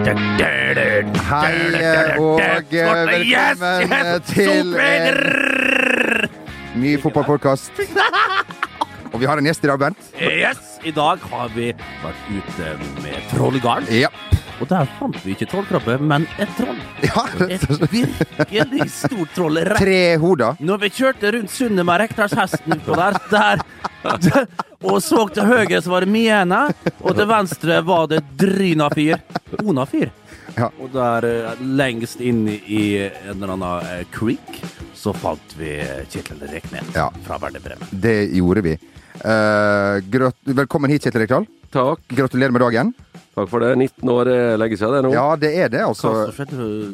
Hei og velkommen til en ny fotballpodkast. Og vi har en gjest i dag, Bernt. Yes! I dag har vi vært ute med trollgarn. Ja. Og der fant vi ikke trollkrabbe, men et troll. ja. Et virkelig stort troll. Rett Tre hoder. Når vi kjørte rundt sundet med Rekdalshesten utpå der, der, der og så til høyre så var det Miene, og til venstre var det Drynafyr. Onafyr. Ja. Og der eh, lengst inn i en eller annen eh, creek så fant vi Kjetil Reknes Ja. fra Bremen. Det gjorde vi. Uh, velkommen hit, Kjetil Rekdal. Takk. Gratulerer med dagen. Takk for det. 19 år legger seg det nå. Ja, det er det, altså.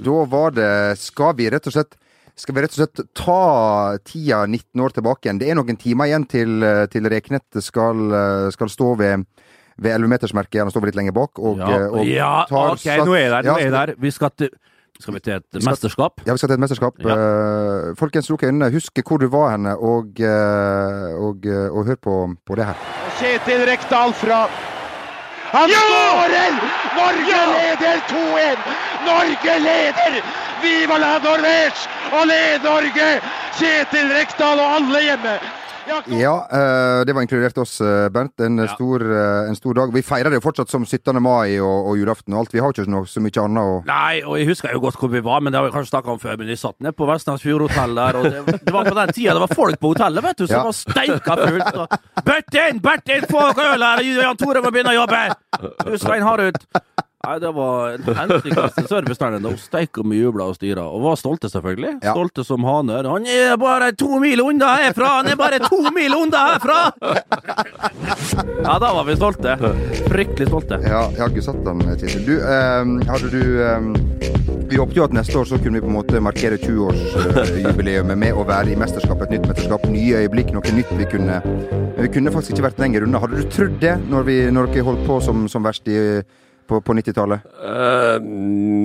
Da var det Skal vi rett og slett skal vi rett og slett ta tida 19 år tilbake igjen? Det er noen timer igjen til, til Reknett skal, eh, skal stå ved, ved 11-metersmerket. Han står litt lenger bak. Og, Ja, eh, og ja tar OK, nå er jeg der. Nå er jeg der. Vi skal til Skal vi til et mesterskap? Ja, vi skal til et mesterskap. Ja. Eh, folkens, lukk øynene. Husk hvor du var henne, og, eh, og, eh, og hør på, på det her. Kjetil Rekdal fra Han skårer! Norge leder 2-1! Norge leder! Viva la Norvège! Og led Norge! Kjetil Rekdal og alle hjemme! Ja, eh, det var inkludert oss, eh, Bernt. En, Ja. stor, eh, en stor dag. Vi feirer det jo fortsatt som 17. mai og, og julaften og alt. Vi har ikke noe, så mye annet å Nei, og jeg husker jo godt hvor vi var, men det har vi kanskje snakka om før. Men vi satt nede på Vestlandsfjord hotell der, og det, det var på den tida det var folk på hotellet, vet du, som Ja. var steika fullt. og, Bertin, Bertin, få øl her! Jan Tore må begynne å jobbe! Du, Svein Harut. Nei, det var en helsikes service der nede. Og steik og vi jubla og styra. Og var stolte, selvfølgelig. Ja. Stolte som haner. Han er bare to mil unna herfra! Han er bare to mil unna herfra! Ja, da var vi stolte. Fryktelig stolte. Ja, jeg har ikke satt den, Kjetil. Du, eh, hadde du eh, Vi håpet jo at neste år så kunne vi på en måte markere 20-årsjubileet med å være i mesterskapet, et nytt mesterskap. Nye øyeblikk, noe nytt vi kunne Vi kunne faktisk ikke vært lenger unna. Hadde du trodd det når, vi, når dere holdt på som, som verst i, på, på 90-tallet? Uh,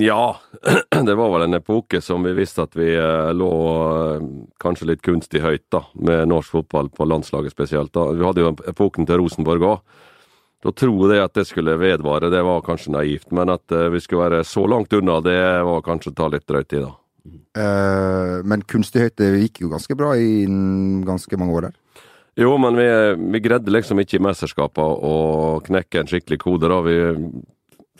ja. Det var vel en epoke som vi visste at vi uh, lå uh, kanskje litt kunstig høyt, da, med norsk fotball på landslaget spesielt. da. Vi hadde jo epoken til Rosenborg òg. Da tro det at det skulle vedvare, det var kanskje naivt. Men at eh, vi skulle være så langt unna, det var kanskje å ta litt drøyt i, da. Eh, men kunstig høyt det gikk jo ganske bra i ganske mange år der. Jo, men vi, vi greide liksom ikke i mesterskapene å knekke en skikkelig kode, da. Vi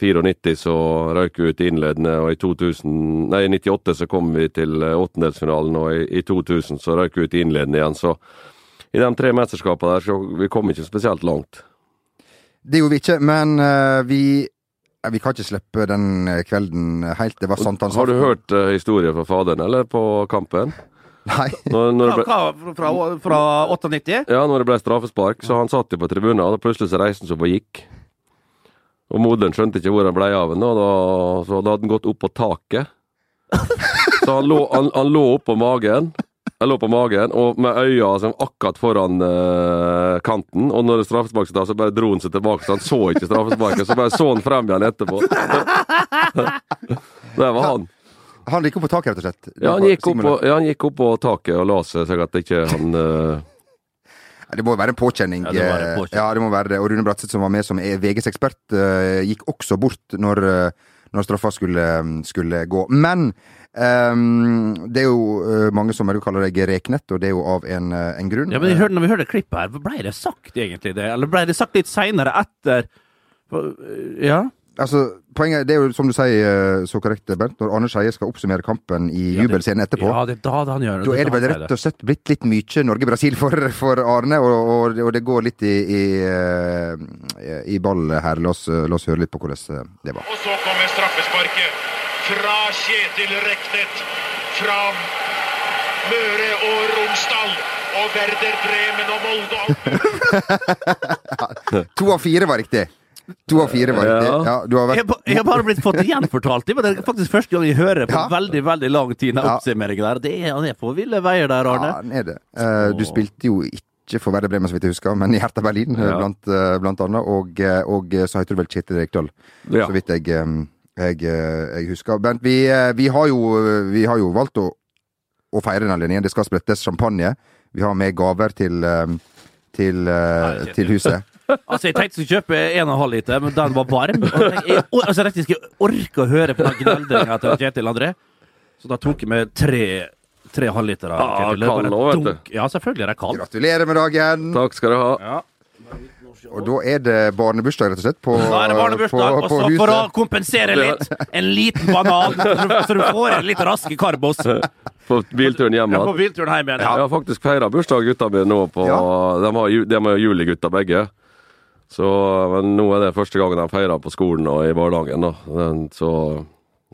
94 så røyk vi ut i innledende, og i 2000, nei, 98 så kom vi til eh, åttendelsfinalen, og i, i 2000 så røyk vi ut i innledende igjen. Så i de tre mesterskapene der så vi kom ikke spesielt langt. Det gjorde vi ikke, men uh, vi vi kan ikke slippe den eh, kvelden helt. Det var sankthansaften. Har du hørt uh, historien fra faderen, eller på kampen? Nei. Når, når, det ble, fra, fra, fra 98? ja, når det ble straffespark, så han satt jo på tribunen, og plutselig så reiste han seg opp og gikk. Og moderen skjønte ikke hvor han ble av henne, så da hadde han gått opp på taket. Så han lå, han, han lå oppå magen, Jeg lå på magen, og med øya som akkurat foran uh, kanten. Og når det straffespark så, bare dro han seg tilbake, så han så ikke straffesparket. Så bare så han frem igjen etterpå. Det var han. Han gikk opp på taket, rett og slett. Ja, han gikk opp på, ja, han gikk opp på taket og la seg, så at ikke han Nei, Det må jo være en påkjenning. Ja, det være en eh, påkjenning. Ja, det må være det. Og Rune Bratseth, som var med som er VGs ekspert, eh, gikk også bort når, eh, når straffa skulle, skulle gå. Men um, det er jo mange som kaller deg reknett, og det er jo av en, en grunn. Ja, men hørte, når vi hørte klippet her, ble det sagt egentlig det? Eller ble det sagt litt seinere etter Ja? Altså, poenget det er jo, som du sier eh, så korrekt, Bernt, når Arne Skeie skal oppsummere kampen i Ja, jubelscenen etterpå. Ja, det er da det han gjør Da er det vel rett og slett blitt litt mye Norge-Brasil for, for Arne, og, og, og det går litt i, i, eh, i ball her. La oss, la oss høre litt på hvordan eh, det var. Og så kommer straffesparket fra Kjetil Reknet fra Møre og Romsdal. Og Werder Bremen og Molde. og To av fire var riktig. To av fire var riktig. Ja. Ja, du har Jeg, ba- jeg har bare blitt fått gjenfortalt det, men det er faktisk første gang jeg hører på Ja. veldig veldig lang tid den Ja. oppsummeringen der. Det er, han er på ville veier der, Arne. Ja, han er det. Uh, du spilte jo ikke for Werder Bremen, så vidt jeg husker, men i Hertha Berlin, eh, Ja. blant, eh, blant annet. Og, og så heter du vel Kjetil Rekdal, Ja. så vidt jeg, jeg, jeg husker. Bent, vi, vi, har jo, vi har jo valgt å, å feire den linjen. Det skal sprettes champagne. Vi har med gaver til, til, til huset. Altså, jeg tenkte jeg skulle kjøpe en og en halv liter, men den var varm. Og jeg, jeg, altså, jeg ikke orke å høre på den gneldringa til Kjetil André. Så da tok jeg med tre, tre halvlitere. Ah, var kald nå, vet du. Ja, selvfølgelig er det kald. Gratulerer med dagen! Takk skal du ha. Ja. Og da er det barnebursdag, rett og slett, på, Da er det barnebursdag, på, og så for å kompensere litt, en liten banan, så du, får en litt raske karbos På bilturen hjem på bilturen hjem igjen. Jeg har faktisk feira bursdag gutta mine nå på Ja. De har ju- de julegutta begge. Så, men nå er det første gangen de feirer på skolen og i barnehagen. da. Så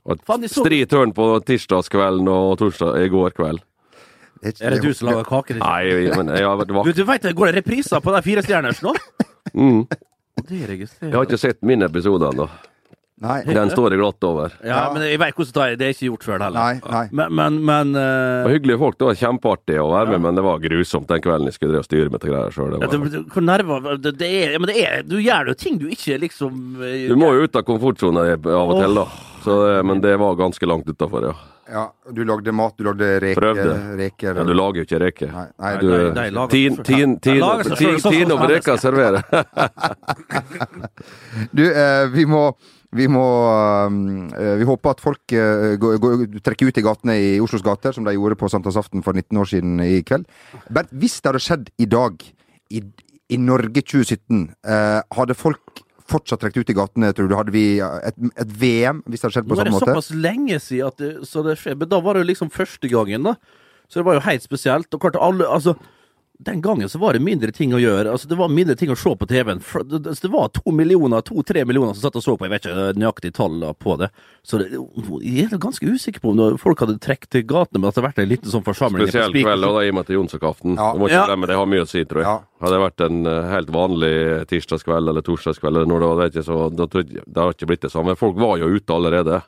og så- Stri tørn på tirsdagskvelden og torsdag i går kveld. Er det du som lager kake? Liksom? Nei, men jeg har vært Du, vakt. du vet, det går det repriser på de fire stjerners nå? Mm. Det registrerer Jeg har ikke sett min episode ennå. Nei, Den står jeg glatt over. Ja, men jeg vet hvordan det er. Det er ikke gjort før heller. nei, nei. Men, men, men Det var hyggelige folk. Det var kjempeartig å være med, men det var grusomt den kvelden jeg skulle drive og styre med det greier sjøl. ja, det, det, hvor nerver det, det er, ja, men det er, Du gjør jo ting du ikke liksom uh, Du må jo ut av komfortsona av og til, da. Så, det- men det var ganske langt utafor, ja. Ja, du lagde mat, du lagde reker. Prøvde. reker ja. Du lager jo ikke reker. Nei, nei, du, nei, nei, lager Tin- tin- tin- tin- sånn tin eh, vi må vi um, eh, Vi håper at folk eh, går, går, trekker ut i gatene i Oslos gater, som de gjorde på sankthansaften for 19 år siden i kveld. Bernt, hvis det hadde skjedd i dag, i, i Norge 2017, eh, hadde folk fortsatt trukket ut i gatene, tror du? Hadde vi et, et VM, hvis det hadde skjedd Nå på er det samme såpass lenge siden at det, så det skjedde. Men da var det jo liksom første gangen, da. Så det var jo helt spesielt. Og klart alle Altså, den gangen så var det mindre ting å gjøre. Altså, det var mindre ting å se på TV-en. Det, det var to millioner, to-tre millioner som satt og så på. Jeg vet ikke nøyaktig tall på det. Så det, jeg er ganske usikker på om folk hadde trukket til gatene, men at det hadde vært en liten sånn forsamling Spesielt kveld, og da i og med at det er Jonsokaften. Ja. Du må ikke Ja. det har mye å si, tror jeg. Ja. Hadde det vært en eh, helt vanlig tirsdagskveld eller torsdagskveld, eller når det var det, ikke så, da det har ikke blitt det samme. Folk var jo ute allerede.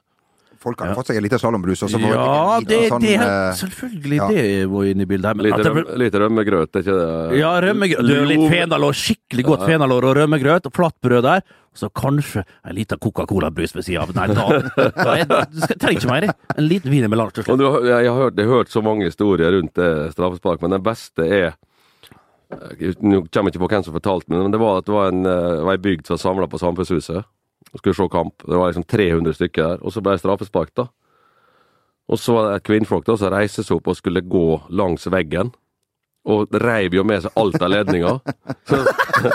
Folk hadde fått seg en liten slalåmbrus, Ja, en det, sånn, det eh, Selvfølgelig, ja. det var inne i bildet. Men Litt, at det, røm, litt rømmegrøt, er ikke det? Ja, rømmegrøt. Litt fenalår, skikkelig godt fenalår og rømmegrøt, og flatbrød der. Og så kanskje en liten Coca-Cola-brus ved sida av. Nei, da, da du trenger ikke mer. En liten wiener med Lars til Og slutt. jeg, har hørt, jeg har hørt så mange historier rundt det straffespark, men den beste er eh, Nå kommer jeg ikke på hvem som fortalte men det var at det var en, eh, ei bygd som var samla på Samfunnshuset og skulle se kamp. Det var liksom 300 stykker der, og så ble det straffespark, da. Og så var det et kvinnfolk da som reiste seg opp og skulle gå langs veggen. Og reiv jo med seg alt av ledninger. Så,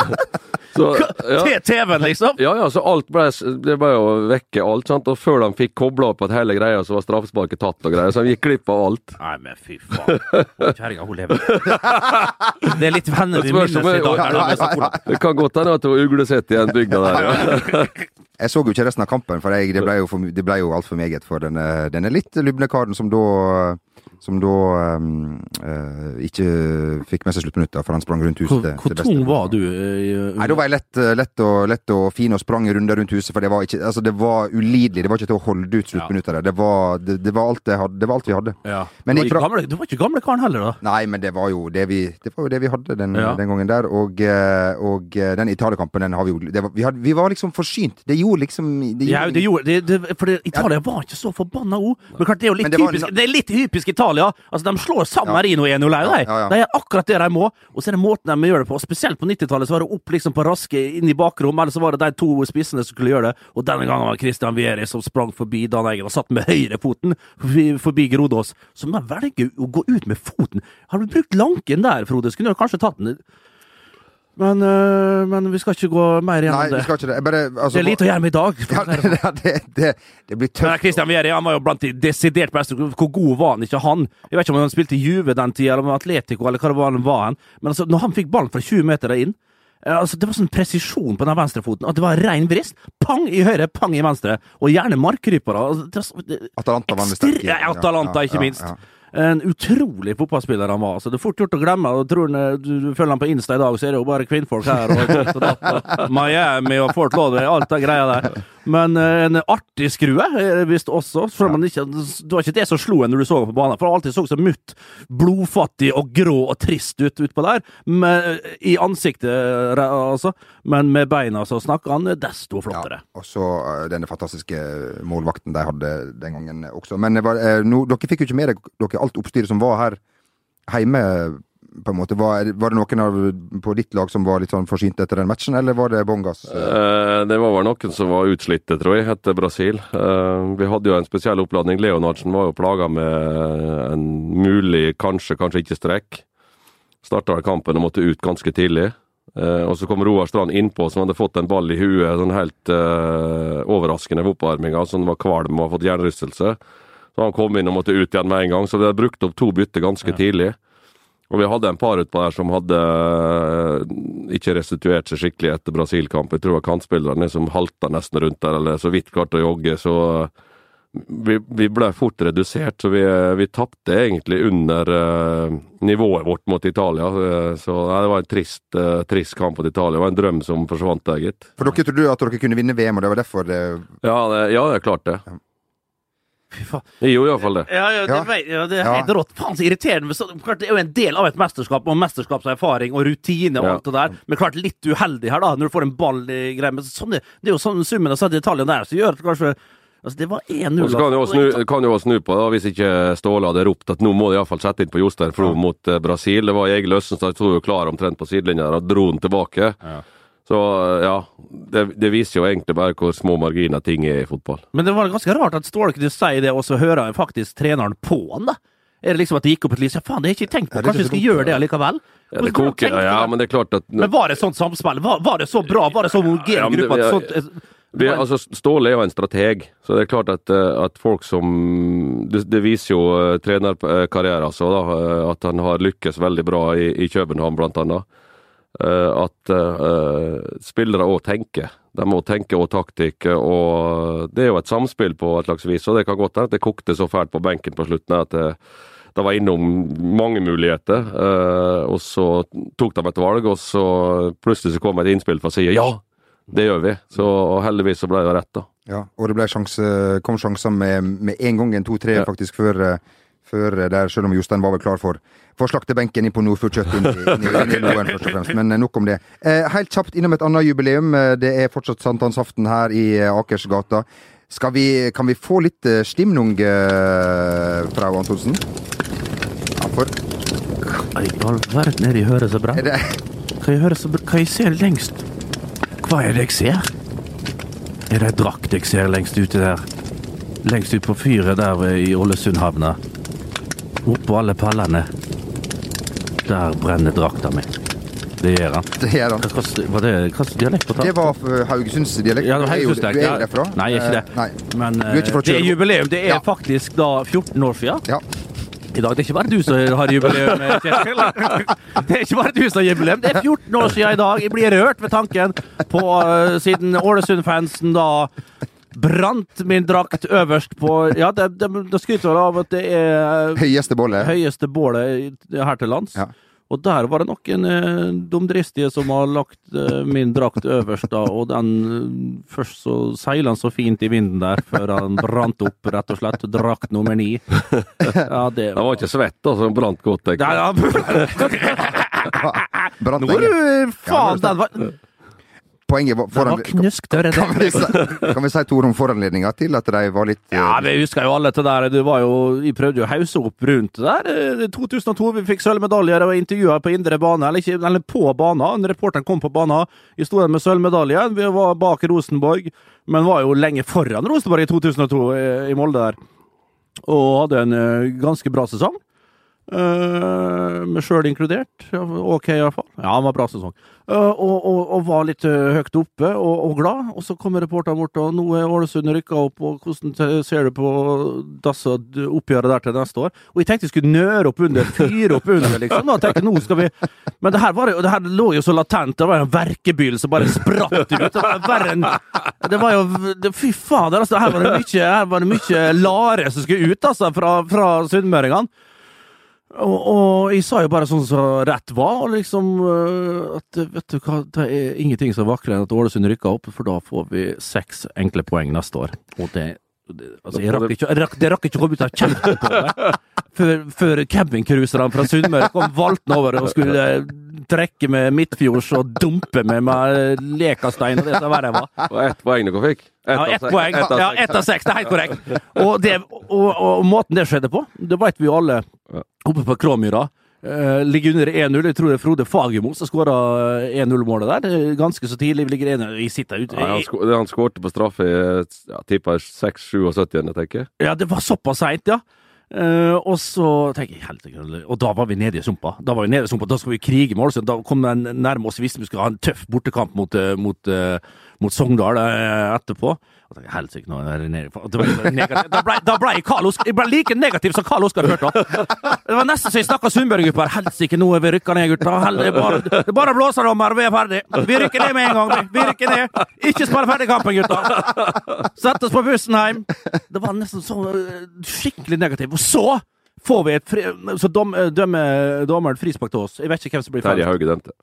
så, ja. Til TV-en, liksom! Ja, ja, så alt ble, det ble jo vekke alt, sant? og før de fikk kobla opp at hele greia, så var straffesparket tatt og greier, så de gikk glipp av alt. Nei, men fy faen. Kjerringa, hun lever. Det er litt venner vi minnes om i dag. sånn. Det kan godt hende at det var uglesett i den bygda der, ja. Jeg så jo ikke resten av kampen, for jeg, det ble jo, for, det ble jo altfor meget for denne, denne litt lubne karen som da som da um, eh, ikke fikk med seg sluttminutta, for han sprang rundt huset. Hvor, hvor tung var du? Uh, Nei, Da var jeg lett, eh, lett, og, lett og fin og sprang runder rundt huset, for det var, ikke, altså, det var ulidelig. Det var ikke til å holde ut sluttminutta der. Det var, det, det, var hadde, det var alt vi hadde. Ja. Men du, var pra- gamle, du var ikke gamle karen heller, da? Nei, men det var jo det vi, det var, jo det vi hadde den, Ja. den gangen der. Og, og den Italia-kampen, den har vi jo vi, vi var liksom forsynt. Det gjorde liksom det Ja, det gjorde, det, det, for Italia var ikke så forbanna òg. Men klart, det er jo litt typisk, det var- Det er litt typisk Italia. Altså, De slår San. Marino 1-0 òg, de. ja. Det er akkurat det de må. Og så er det måten de gjør det på. Spesielt på 90-tallet så var det opp liksom på raske inn i bakrom, eller så var det de to spissene som skulle gjøre det. Og denne gangen var Christian Vieri som sprang forbi Dan Eggen og satt med høyrefoten forbi, forbi Grodås. Så man velger å gå ut med foten. Har du brukt lanken der, Frode, skulle du kanskje tatt den. Men, øh, men vi skal ikke gå mer Nei, gjennom vi det. skal ikke det. Bare, altså, Det er lite å gjøre med i dag. Ja, det, det, det, det blir Men tøft. Christian Vieri han var jo blant de desidert beste. Hvor god var han ikke, han? Jeg vet ikke om han spilte i Juve den tida, eller Atletico, eller hva det var han var. Han. Men altså, når han fikk ballen fra 20 meter inn eh, altså, Det var sånn presisjon på den venstrefoten at det var rein vrist. Pang i høyre, pang i venstre. Og gjerne markkrypere. Altså, Atalanta var- det- Atalanta Ekstre- sterke. ja, ikke minst. En utrolig fotballspiller han var. Så det er fort gjort å glemme. Han, du, du følger han på Insta i dag, så er det jo bare kvinnfolk her. Og, og og Miami og Fort Lauderdale, alt det greia der. Men eh, en artig skrue visst også. For man ikke, det var ikke det som slo en når du så ham på banen. For han alltid så så mutt, blodfattig og grå og trist ut utpå der. Med, I ansiktet, altså. Men med beina så snakka han desto flottere. Ja, og så eh, denne fantastiske målvakten de hadde den gangen også. Men var, eh, dere fikk jo ikke med dere alt oppstyret som var her hjemme på en måte, var, var det noen av, på ditt lag som var litt sånn forsynt etter den matchen, eller var det bånn gass? Eh, Det var vel noen som var utslitte, tror jeg, etter Brasil. Eh, Vi hadde jo en spesiell oppladning. Leonardsen var jo plaga med en mulig, kanskje, kanskje ikke strekk. Starta kampen og måtte ut ganske tidlig. Eh, og så kom Roar Strand innpå, som hadde fått en ball i huet sånn helt eh, overraskende ved oppvarminga, som var kvalm og har fått hjernerystelse. Så han kom inn og måtte ut igjen med en gang, så vi hadde brukt opp to bytter ganske tidlig. Og vi hadde en par utpå der som hadde eh, ikke restituert seg skikkelig etter Brasil-kamp. Jeg tror det var kantspillerne som halta nesten rundt der, eller så vidt klarte å jogge. Så vi, vi ble fort redusert, så vi, vi tapte egentlig under uh, nivået vårt mot Italia. Eh, så nei, det var en trist, uh, trist kamp mot Italia. Det var en drøm som forsvant der, gitt. For dere trodde at dere kunne vinne VM, og det var derfor det Ja, det, ja, det er klart det. Fy Vi gjorde iallfall det. Ja, ja, det, Ja. vet- ja, det er Ja. helt rått. Faen, så irriterende. Men så, klart, det er jo en del av et mesterskap, og mesterskapserfaring og rutine og Ja. alt det der. Men klart litt uheldig her, da, når du får en ball i greia. Men sånn, det, det er jo sånn summen av de detaljene der som gjør at kanskje Altså, det var 1-0. Og så kan jo også snu, kan jo snu på det, hvis ikke Ståle hadde ropt at nå må de iallfall sette inn på Jostein Flo mot eh, Brasil. Det var Egil Østenstad sto jo klar omtrent på sidelinja og dro den tilbake. Ja. Så eh, ja, det, det viser jo egentlig bare hvor små marginer ting er i fotball. Men det var ganske rart at Ståle kunne si det, og så hører jeg faktisk treneren på han, da. Er det liksom at det gikk opp et lys? Ja, faen, det har jeg ikke tenkt på. Kanskje vi skal gjøre det allikevel? Ja, det koker, ja, men det er klart at Men var det sånt samspill? Var, var det så bra? Var det så homogen Ja, gruppe ja, sånt vi, altså, Ståle er jo en strateg, så det er klart at, eh, at folk som Det, det viser jo uh, trenerkarrieren altså, da, eh, at han har lykkes veldig bra i, i København, blant annet. Eh, at eh, spillere òg tenker. De må tenke og taktikk, og det er jo et samspill på et slags vis. Og det kan godt hende at det kokte så fælt på benken på slutten at det, det var innom mange muligheter, eh, og så tok de et valg, og så plutselig så kom et innspill fra sida. Ja, det gjør vi. Så heldigvis så ble det rett, da. Ja, og det sjanse, kom sjanser med, med en gang, en to-tre Ja. faktisk, før, eh, før der, selv om Jostein var vel klar for, for slaktebenken på Nordfjordkjøtt inn, i- inn, i- inn i Loen, først og fremst. Men eh, nok om det. Eh, helt kjapt innom et annet jubileum. Eh, Det er fortsatt sankthansaften her i eh, Akersgata. Vi, kan vi få litt stimnung eh, fra Antonsen? Ja, for i all verden er det jeg hører så bra? det, Hva jeg hører så bra? Hva jeg ser lengst? Hva er det jeg ser? Er det ei drakt jeg ser lengst ute der? Lengst ut på fyret der i Ålesundhavna. Oppå alle pallene. Der brenner drakta mi. Det gjør han. det gjør han. Hva, hva, det hva dialekt på Det var Haugesundsdialekt. Ja, det var Haugesundsdialekt, Du er jo derfra? Nei, jeg er ikke det. Nei. Men er ikke eh, det er jubileum. Det er Ja. faktisk da 14 år siden. Ja. I dag. Det er ikke bare du som har jubileum, eh, Kjetil. Det er ikke bare du som har jubileum. Det er 14 år siden i dag. Jeg blir rørt ved tanken på uh, siden Ålesund-fansen da brant min drakt øverst på Ja, det, det, det skryter vel av at det er Høyeste bålet? høyeste bålet her til lands. Ja. Og der var det noen eh, dumdristige som har lagt eh, min drakt øverst, da, og den eh, Først så seilte han så fint i vinden der, før han brant opp, rett og slett. Drakt nummer ni. Ja, det Den var ikke svett, da, så den brant godt. Jeg. Nei, ja. Brant Nå er du Faen, den var, Poenget var, var foran, knusktørr. kan, vi si, kan vi si to ord om foranledninga til at de var litt eh, Ja, vi husker jo alle det der. Det var jo, vi prøvde jo å hause opp rundt det der. Eh, 2002 vi fikk sølvmedaljer og intervjua på indre bane, eller, ikke, eller på banen. Reporteren kom på banen Vi sto der med sølvmedalje. Vi var bak Rosenborg, men var jo lenge foran Rosenborg i 2002 i, i Molde der. Og hadde en eh, ganske bra sesong. Uh, med sjøl inkludert. Ok, iallfall. Ja, det var bra sesong. Uh, og, og, og var litt uh, høyt oppe og, og glad. Og så kommer reporteren bort, og nå er Ålesund rykka opp, og hvordan ser du på disse oppgjøret der til neste år? Og jeg tenkte jeg skulle nøre opp under, fyre opp under, liksom. Og tenkte nå skal vi Men det her, var, det her lå jo så latent. Det var en verkebyll som bare spratt ut. Det var verre enn Det var jo det, Fy fader, altså. Her var det mye, her var det mye lare som skulle ut, altså, fra, fra sunnmøringene. Og, og jeg sa jo bare sånn som rett var, og liksom øh, at vet du hva, det er ingenting som er vakrere enn at Ålesund rykker opp, for da får vi seks enkle poeng neste år. Og det, det altså, jeg rakk ikke, jeg rakk, det rakk ikke å komme ut av kjeften på meg før, før campingcruiserne fra Sunnmøre kom valtende over og skulle trekke med midtfjords og dumpe med med lekastein og det som verre var. Og ett poeng dere fikk? Ja, av ett poeng. ett av Ja, ett av seks. Det er helt korrekt. Og, det, og, og måten det skjedde på, det vet vi jo alle Ja. Oppe på Kråmyra. Uh, ligger under 1-0. Jeg tror det er Frode Fagermo som skåra 1-0-målet der. Er Ganske så tidlig. Ligger 1-0. Vi sitter ute Ja, han, sko han skårte på straffe i ja, tippa 6-77, tenker jeg. Ja, det var såpass seint, ja. Uh, og så tenker jeg helt Og da var vi nede i sumpa. Da var vi nede i sumpa, da skal vi krige med Ålesund. Da kom den nærme oss. Hvis visste vi skulle ha en tøff bortekamp mot, eh, mot, eh, mot Sogndal eh, etterpå. Og tenkte helsike, nå er negativt. Da ble, da ble jeg, Karl Oskar, jeg ble like negativ som Karl Oskar Hørta. Det var nesten så jeg snakka Sundberg opp her. Helsike, nå er vi rykka ned, gutta. Hel- Det er bare, bare å blåse dommer, vi er ferdig. Vi rykker ned med en gang. vi. Vi rykker ned. Ikke spille ferdig kampen, gutta. Sett oss på bussen hjem. Det var nesten så øh, skikkelig negativ. Og så får vi et fri, Så dom, øh, dømmer dommeren frispark til oss. Jeg vet ikke hvem som blir Terje ferdig. Hauge dømte.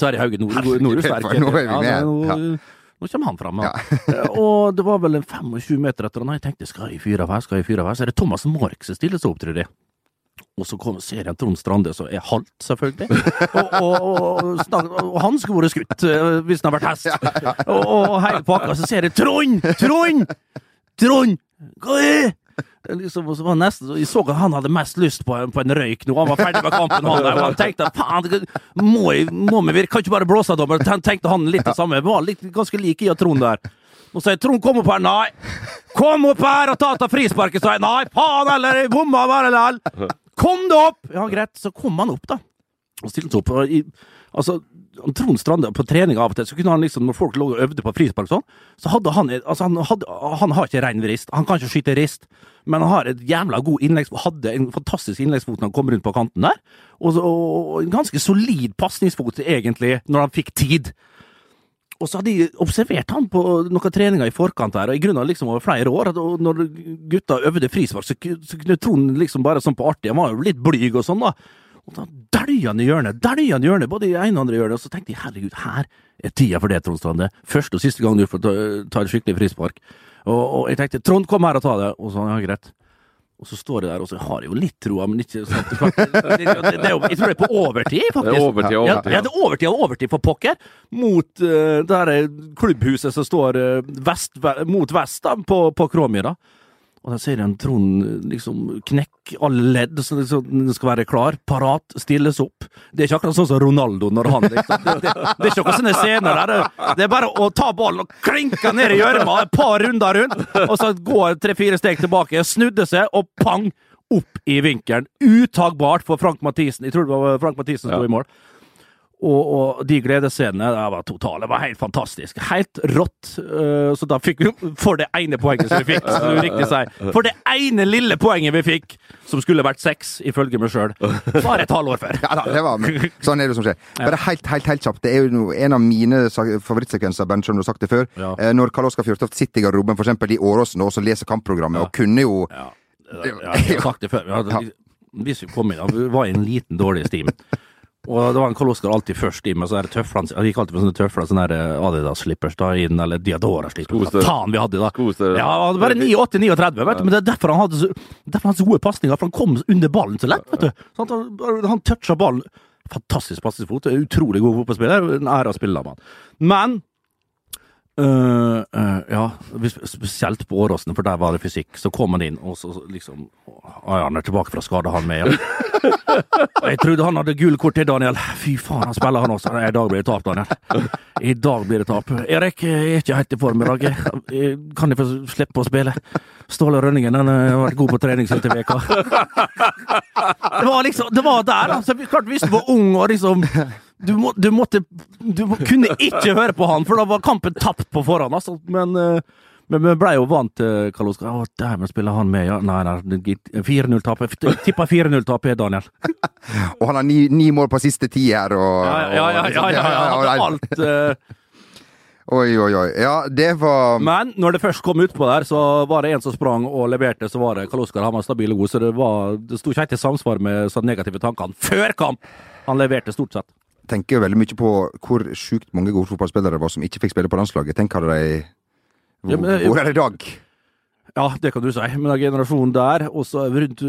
Terje Hauge. nord, nord, nord, nord, nord, nord, vi Ja, med. Nå, kommer han fram. Ja. og det var vel en 25 meter etter han. Jeg tenkte skal jeg fyre av her, skal jeg fyre av her? Så er det Thomas Mark som stiller seg opp, tror jeg. Og så kommer jeg Trond Strande, som er halvt, selvfølgelig. Og, og, og, snak- og han skulle vært skutt, øh, hvis han hadde vært hest. Og, og hele pakka, så ser jeg Trond! Trond! Trond! Hva er det? Liksom, og så var nesten, jeg så at han hadde mest lyst på, på en røyk nå. Han var ferdig med kampen. Han, og han tenkte faen, må, jeg, må vi kan ikke bare blåse av dommer. Tenkte han litt det samme. Var litt, ganske like i og Trond der. Og så sier Trond kom opp her. Nei! Kom opp her og ta av frisparket! Så jeg, nei, faen heller! Jeg bomma bare likevel! Kom deg opp! Ja, greit. Så kom han opp, da. Og stilte seg opp. Og i, altså, Trond Strande på trening av og til, så kunne han liksom, når folk lå og øvde på frispark sånn, så hadde han altså han, hadde, han har ikke rein rist. Han kan ikke skyte rist, men han har et jævla god innleggsfot, Hadde en fantastisk innleggsfot når han kom rundt på kanten der, og, og, og en ganske solid pasningsfot, egentlig, når han fikk tid. Og så hadde jeg observert han på noen treninger i forkant her, og i grunnen liksom over flere år. at Når gutta øvde frispark, så, så kunne Trond liksom bare sånn på artig, han var jo litt blyg og sånn, da. Og da dælja han i hjørnet, dælja han i hjørnet, både i ene og andre hjørnet. Og så tenkte jeg herregud, her er tida for det, Trond Strande. Første og siste gang du får ta, ta et skikkelig frispark. Og, og jeg tenkte Trond, kom her og ta det. Og så ja, greit. Og så står jeg der, og så har jeg jo litt troa, men ikke sant. Det, det, det, det jo, jeg tror det er på overtid, faktisk. Det er overtid, Ja, overtid. ja, det er overtid og overtid for pokker. Mot uh, det her klubbhuset som står uh, vest, mot vest da, på, på Kråmyra. Og da ser jeg en Trond liksom knekke alle ledd, så den skal være klar, parat, stilles opp. Det er ikke akkurat sånn som Ronaldo når han liksom Det, det, det er ikke noen sånne scener der. Det, er bare å ta ballen og klinke ned i gjørma et par runder rundt, og så gå tre-fire steg tilbake, snudde seg, og pang! Opp i vinkelen. Uttagbart for Frank Mathisen. Jeg tror det var Frank Mathisen som sto i mål. Og, og de gledesscenene der var totale. Det var helt fantastisk. Helt rått. Eh, så da fikk vi for det ene poenget som vi fikk, som riktig sier. For det ene lille poenget vi fikk, som skulle vært seks, ifølge meg sjøl, var et halvår før. Ja da, det var Sånn er det som skjer. Bare helt, helt, helt kjapt. Det er jo en av mine favorittsekvenser, Bernt, som du har sagt det før. Ja. Eh, Når Karl Oskar Fjørtoft sitter i garderoben, eksempel i Åråsen, og leser kampprogrammet, og kunne jo Ja, ja, jeg har sagt det før. Vi hadde, vi kom inn, vi var i en liten dårlig stim. Og det var en Karl Oskar alltid først i med sånne tøfler. Han gikk alltid med sånne tøfler, sånne Adidas-slippers da inn, eller Diadora-slippers. Faen, vi hadde da! Skostørre. Ja, bare 9-8-39, vet du. Men det er derfor han hadde så, derfor han hadde så gode pasninger, for han kom under ballen så lett, vet du. Så han, han toucha ballen. Fantastisk pasningsfot. Utrolig god fotballspiller. En ære å spille med han. Men Uh, uh, ja, spesielt på Åråsen, for der var det fysikk. Så kom han inn, og så liksom han er tilbake fra skade, han med. Jeg trodde han hadde gule kort til Daniel. Fy faen, han spiller han også. I dag blir det tap, Daniel. I dag blir det tap. Erik jeg er ikke helt i form i dag. Kan jeg få slippe å spille? Ståle Rønningen han har vært god på trening til veka. Det var liksom, det var der, da. Så klart, hvis du var ung og liksom du, må, du måtte Du kunne ikke høre på han, for da var kampen tapt på forhånd, altså. Men, eh, men vi ble jo vant til Karl Oskar. Å, dæven, spiller han med, ja? Nei, nei, 4-0-tap. Jeg tippa 4-0-tap, Daniel. Og han har ni, ni mål på siste ti her, og Ja, ja, ja. ja, ja, ja. Alt uh... Oi, oi, oi. Ja, det var Men når det først kom utpå der, så var det en som sprang og leverte, så var det Karl Oskar. Han var stabil og god, så det, var, det sto ikke helt i samsvar med sånne negative tankene før kamp. Han leverte stort sett. tenker veldig mye på hvor sjukt mange gode fotballspillere det var som ikke fikk spille på landslaget. Tenk hadde de Ja, men- Hvor er det i dag? Ja, det kan du si. Men den generasjonen der, og så rundt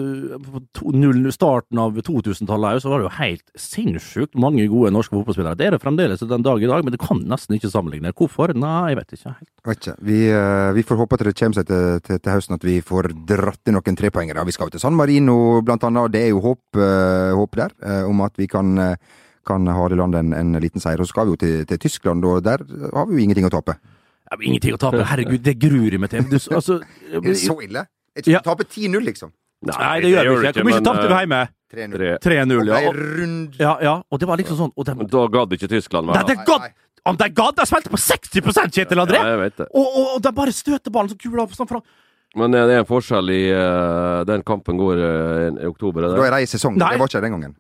starten av 2000-tallet, så var det jo helt sinnssykt mange gode norske fotballspillere. Det er det fremdeles den dag i dag, men det kan nesten ikke sammenligne. Hvorfor? Nei, jeg vet ikke helt. Vet ikke. Vi, eh, vi får håpe at det kommer seg til, til, til høsten at vi får dratt inn noen trepoengere. Vi skal jo til San Marino blant annet, og det er jo håp, eh, håp der eh, om at vi kan, kan ha i land en, en liten seier. Og så skal vi jo til, til Tyskland, og der har vi jo ingenting å tape. Ja, men ingenting å tape. Herregud, det gruer jeg meg til. Du, altså, Er det så ille? Jeg tror Ja. du taper 10-0, liksom. Nei, det gjør vi ikke. Hvor mye tapte vi hjemme? 3-0. 3. 3-0, ja. Ja, ja. Og det var liksom sånn og de, da gadd ikke Tyskland Nei, mer. det godt! Om de gadd! De spilte på 60% Kjetil André! Ja, jeg vet det. Og, og, og de bare støter ballen som kula sånn fra Men eh, det er en forskjell i uh, Den kampen går uh, i oktober, er Da er de i sesong. Nei. Det var ikke den gangen.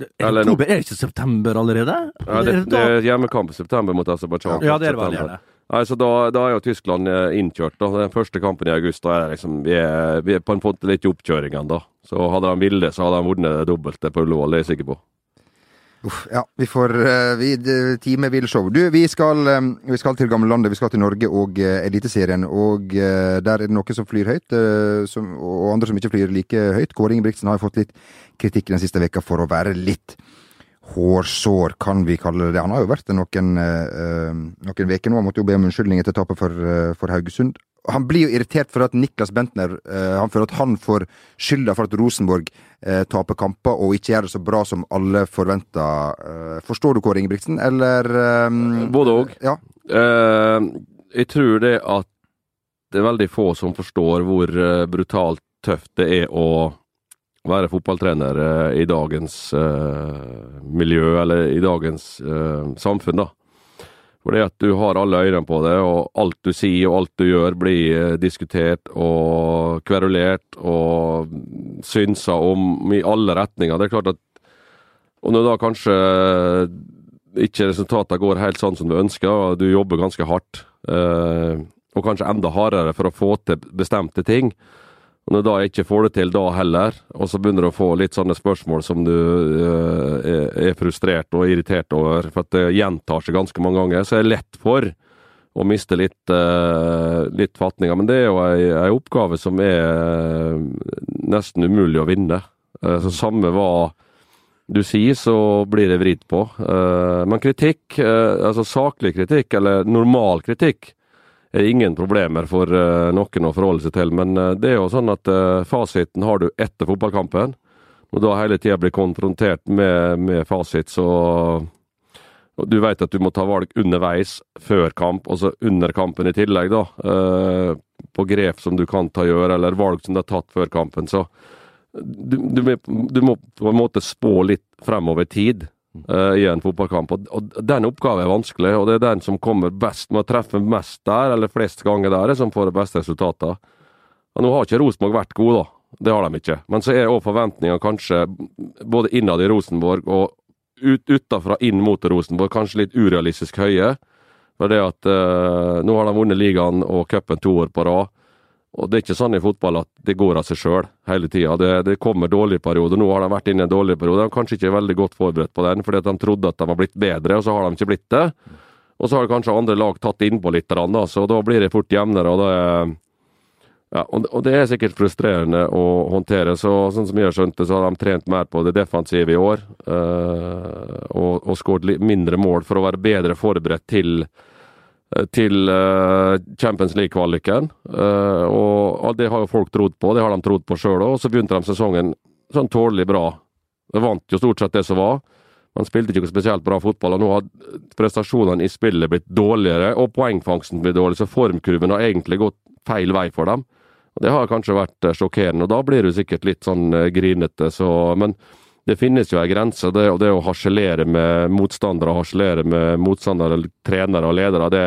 Er Eller oktober? Er det ikke september allerede? Ja, det, det er hjemmekamp i september mot Aserbajdsjan. Ja, det er det vel er gjerne. Nei, så da, da er jo Tyskland eh, innkjørt. da. Den første kampen i august, da er liksom, vi er, vi er på en måte litt i oppkjøringen da. Så hadde de villet, så hadde de vunnet dobbelte på Ullevål, det er jeg sikker på. Uff, ja, vi får uh, vi, Time vil show. Du, vi skal, eh, vi skal til gamlelandet, vi skal til Norge og Eliteserien. Og eh, der er det noen som flyr høyt, eh, som, og andre som ikke flyr like høyt. Kåre Ingebrigtsen har fått litt kritikk den siste veka for å være litt hårsår, kan vi kalle det. Han har jo vært det noen uh, veker nå. Han måtte jo be om unnskyldning etter tapet for, uh, for Haugesund. Han blir jo irritert for at Niklas Bentner uh, Han føler at han får skylda for at Rosenborg eh, taper kamper og ikke gjør det så bra som alle forventer. Eh, forstår du Kåre Ingebrigtsen, eller eh, Både og. Ja. Eh, jeg tror det at det er veldig få som forstår hvor eh, brutalt tøft det er å være fotballtrener eh, i dagens eh, miljø, eller i dagens eh, samfunn, da. Fordi at du har alle øynene på det, og alt du sier og alt du gjør blir eh, diskutert og kverulert og synsa om i alle retninger. Det er klart at Og når da kanskje ikke resultatene går helt sånn som du ønsker, og du jobber ganske hardt, eh, og kanskje enda hardere for å få til bestemte ting. Og når da ikke får det til da heller, og så begynner du å få litt sånne spørsmål som du eh, er, er frustrert og irritert over, for at det gjentar seg ganske mange ganger, så er det lett for å miste litt, uh, litt fatninga. Men det er jo ei, ei oppgave som er eh, nesten umulig å vinne. Eh, så samme hva du sier, så blir det vridd på. Eh, men kritikk, eh, altså saklig kritikk, eller normal kritikk, er ingen problemer for eh, noen å forholde seg til. Men eh, det er jo sånn at eh, fasiten har du etter fotballkampen. Og da hele tida blir konfrontert med, med fasit, så Du vet at du må ta valg underveis, før kamp, og så under kampen i tillegg, da. eh, på grep som du kan ta gjøre, eller valg som du har tatt før kampen. Så du, du, du må på en måte spå litt fremover tid eh, i en fotballkamp. Og, Den oppgaven er vanskelig, og det er den som kommer best med å treffe mest der, eller flest ganger der, som får de beste resultatene. Nå har ikke Rosenborg vært gode, da. Det har de ikke. Men så er òg forventningene kanskje både innad i Rosenborg og ut, utafra inn mot Rosenborg kanskje litt urealistisk høye. For det at uh, nå har de vunnet ligaen og cupen to år på rad. Og det er ikke sånn i fotball at det går av seg sjøl hele tida. Det, det kommer dårlige perioder. Nå har de vært inne i en dårlig periode. De er kanskje ikke veldig godt forberedt på den, fordi at de trodde at de var blitt bedre, og så har de ikke blitt det. Og så har kanskje andre lag tatt innpå litt, da, så da blir det fort jevnere. og det ja, og, det er sikkert frustrerende å håndtere. så Sånn som jeg har skjønt det, så har de trent mer på det defensive i år. øh, og og skåret mindre mål for å være bedre forberedt til til eh, Champions League-kvaliken. Eh, og, det har jo folk trodd på, det har de trodd på sjøl òg. Så begynte de sesongen sånn tålelig bra. De vant jo stort sett det som var. Man spilte ikke spesielt bra fotball, og nå har prestasjonene i spillet blitt dårligere, og poengfangsten blitt dårlig, så formkurven har egentlig gått feil vei for dem. Og Det har kanskje vært eh, sjokkerende, og da blir du sikkert litt sånn eh, grinete, så Men det finnes jo ei grense, det, og det å harselere med motstandere, harselere med motstandere, trenere og ledere, det,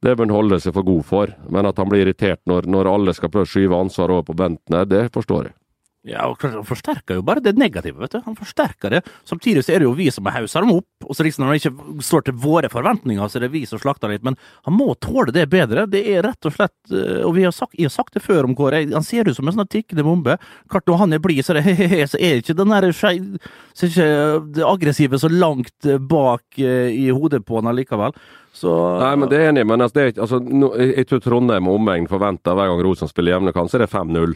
det bør han holde seg for god for. Men at han blir irritert når, når alle skal prøve å skyve ansvaret over på Bentner, det forstår jeg. Ja, og Han forsterker jo bare det negative. vet du. Han forsterker det. Samtidig så er det jo vi som hauser dem opp. og så liksom Når han ikke står til våre forventninger, så er det vi som slakter litt. Men han må tåle det bedre. Det er rett og slett eh, Og vi har sagt, jeg har sagt det før om Kåre. Han ser ut som en sånn tikkende bombe. Klart Når han er blid, så er det så er ikke den der skei- så er ikke det aggressive så langt eh, bak eh, i hodet på han allikevel. Så Nei, men det er enig men altså, det er, altså, no, jeg, tror Trondheim og omegn forventer hver gang Rosenborg spiller hjemmekamp, så er det 5-0.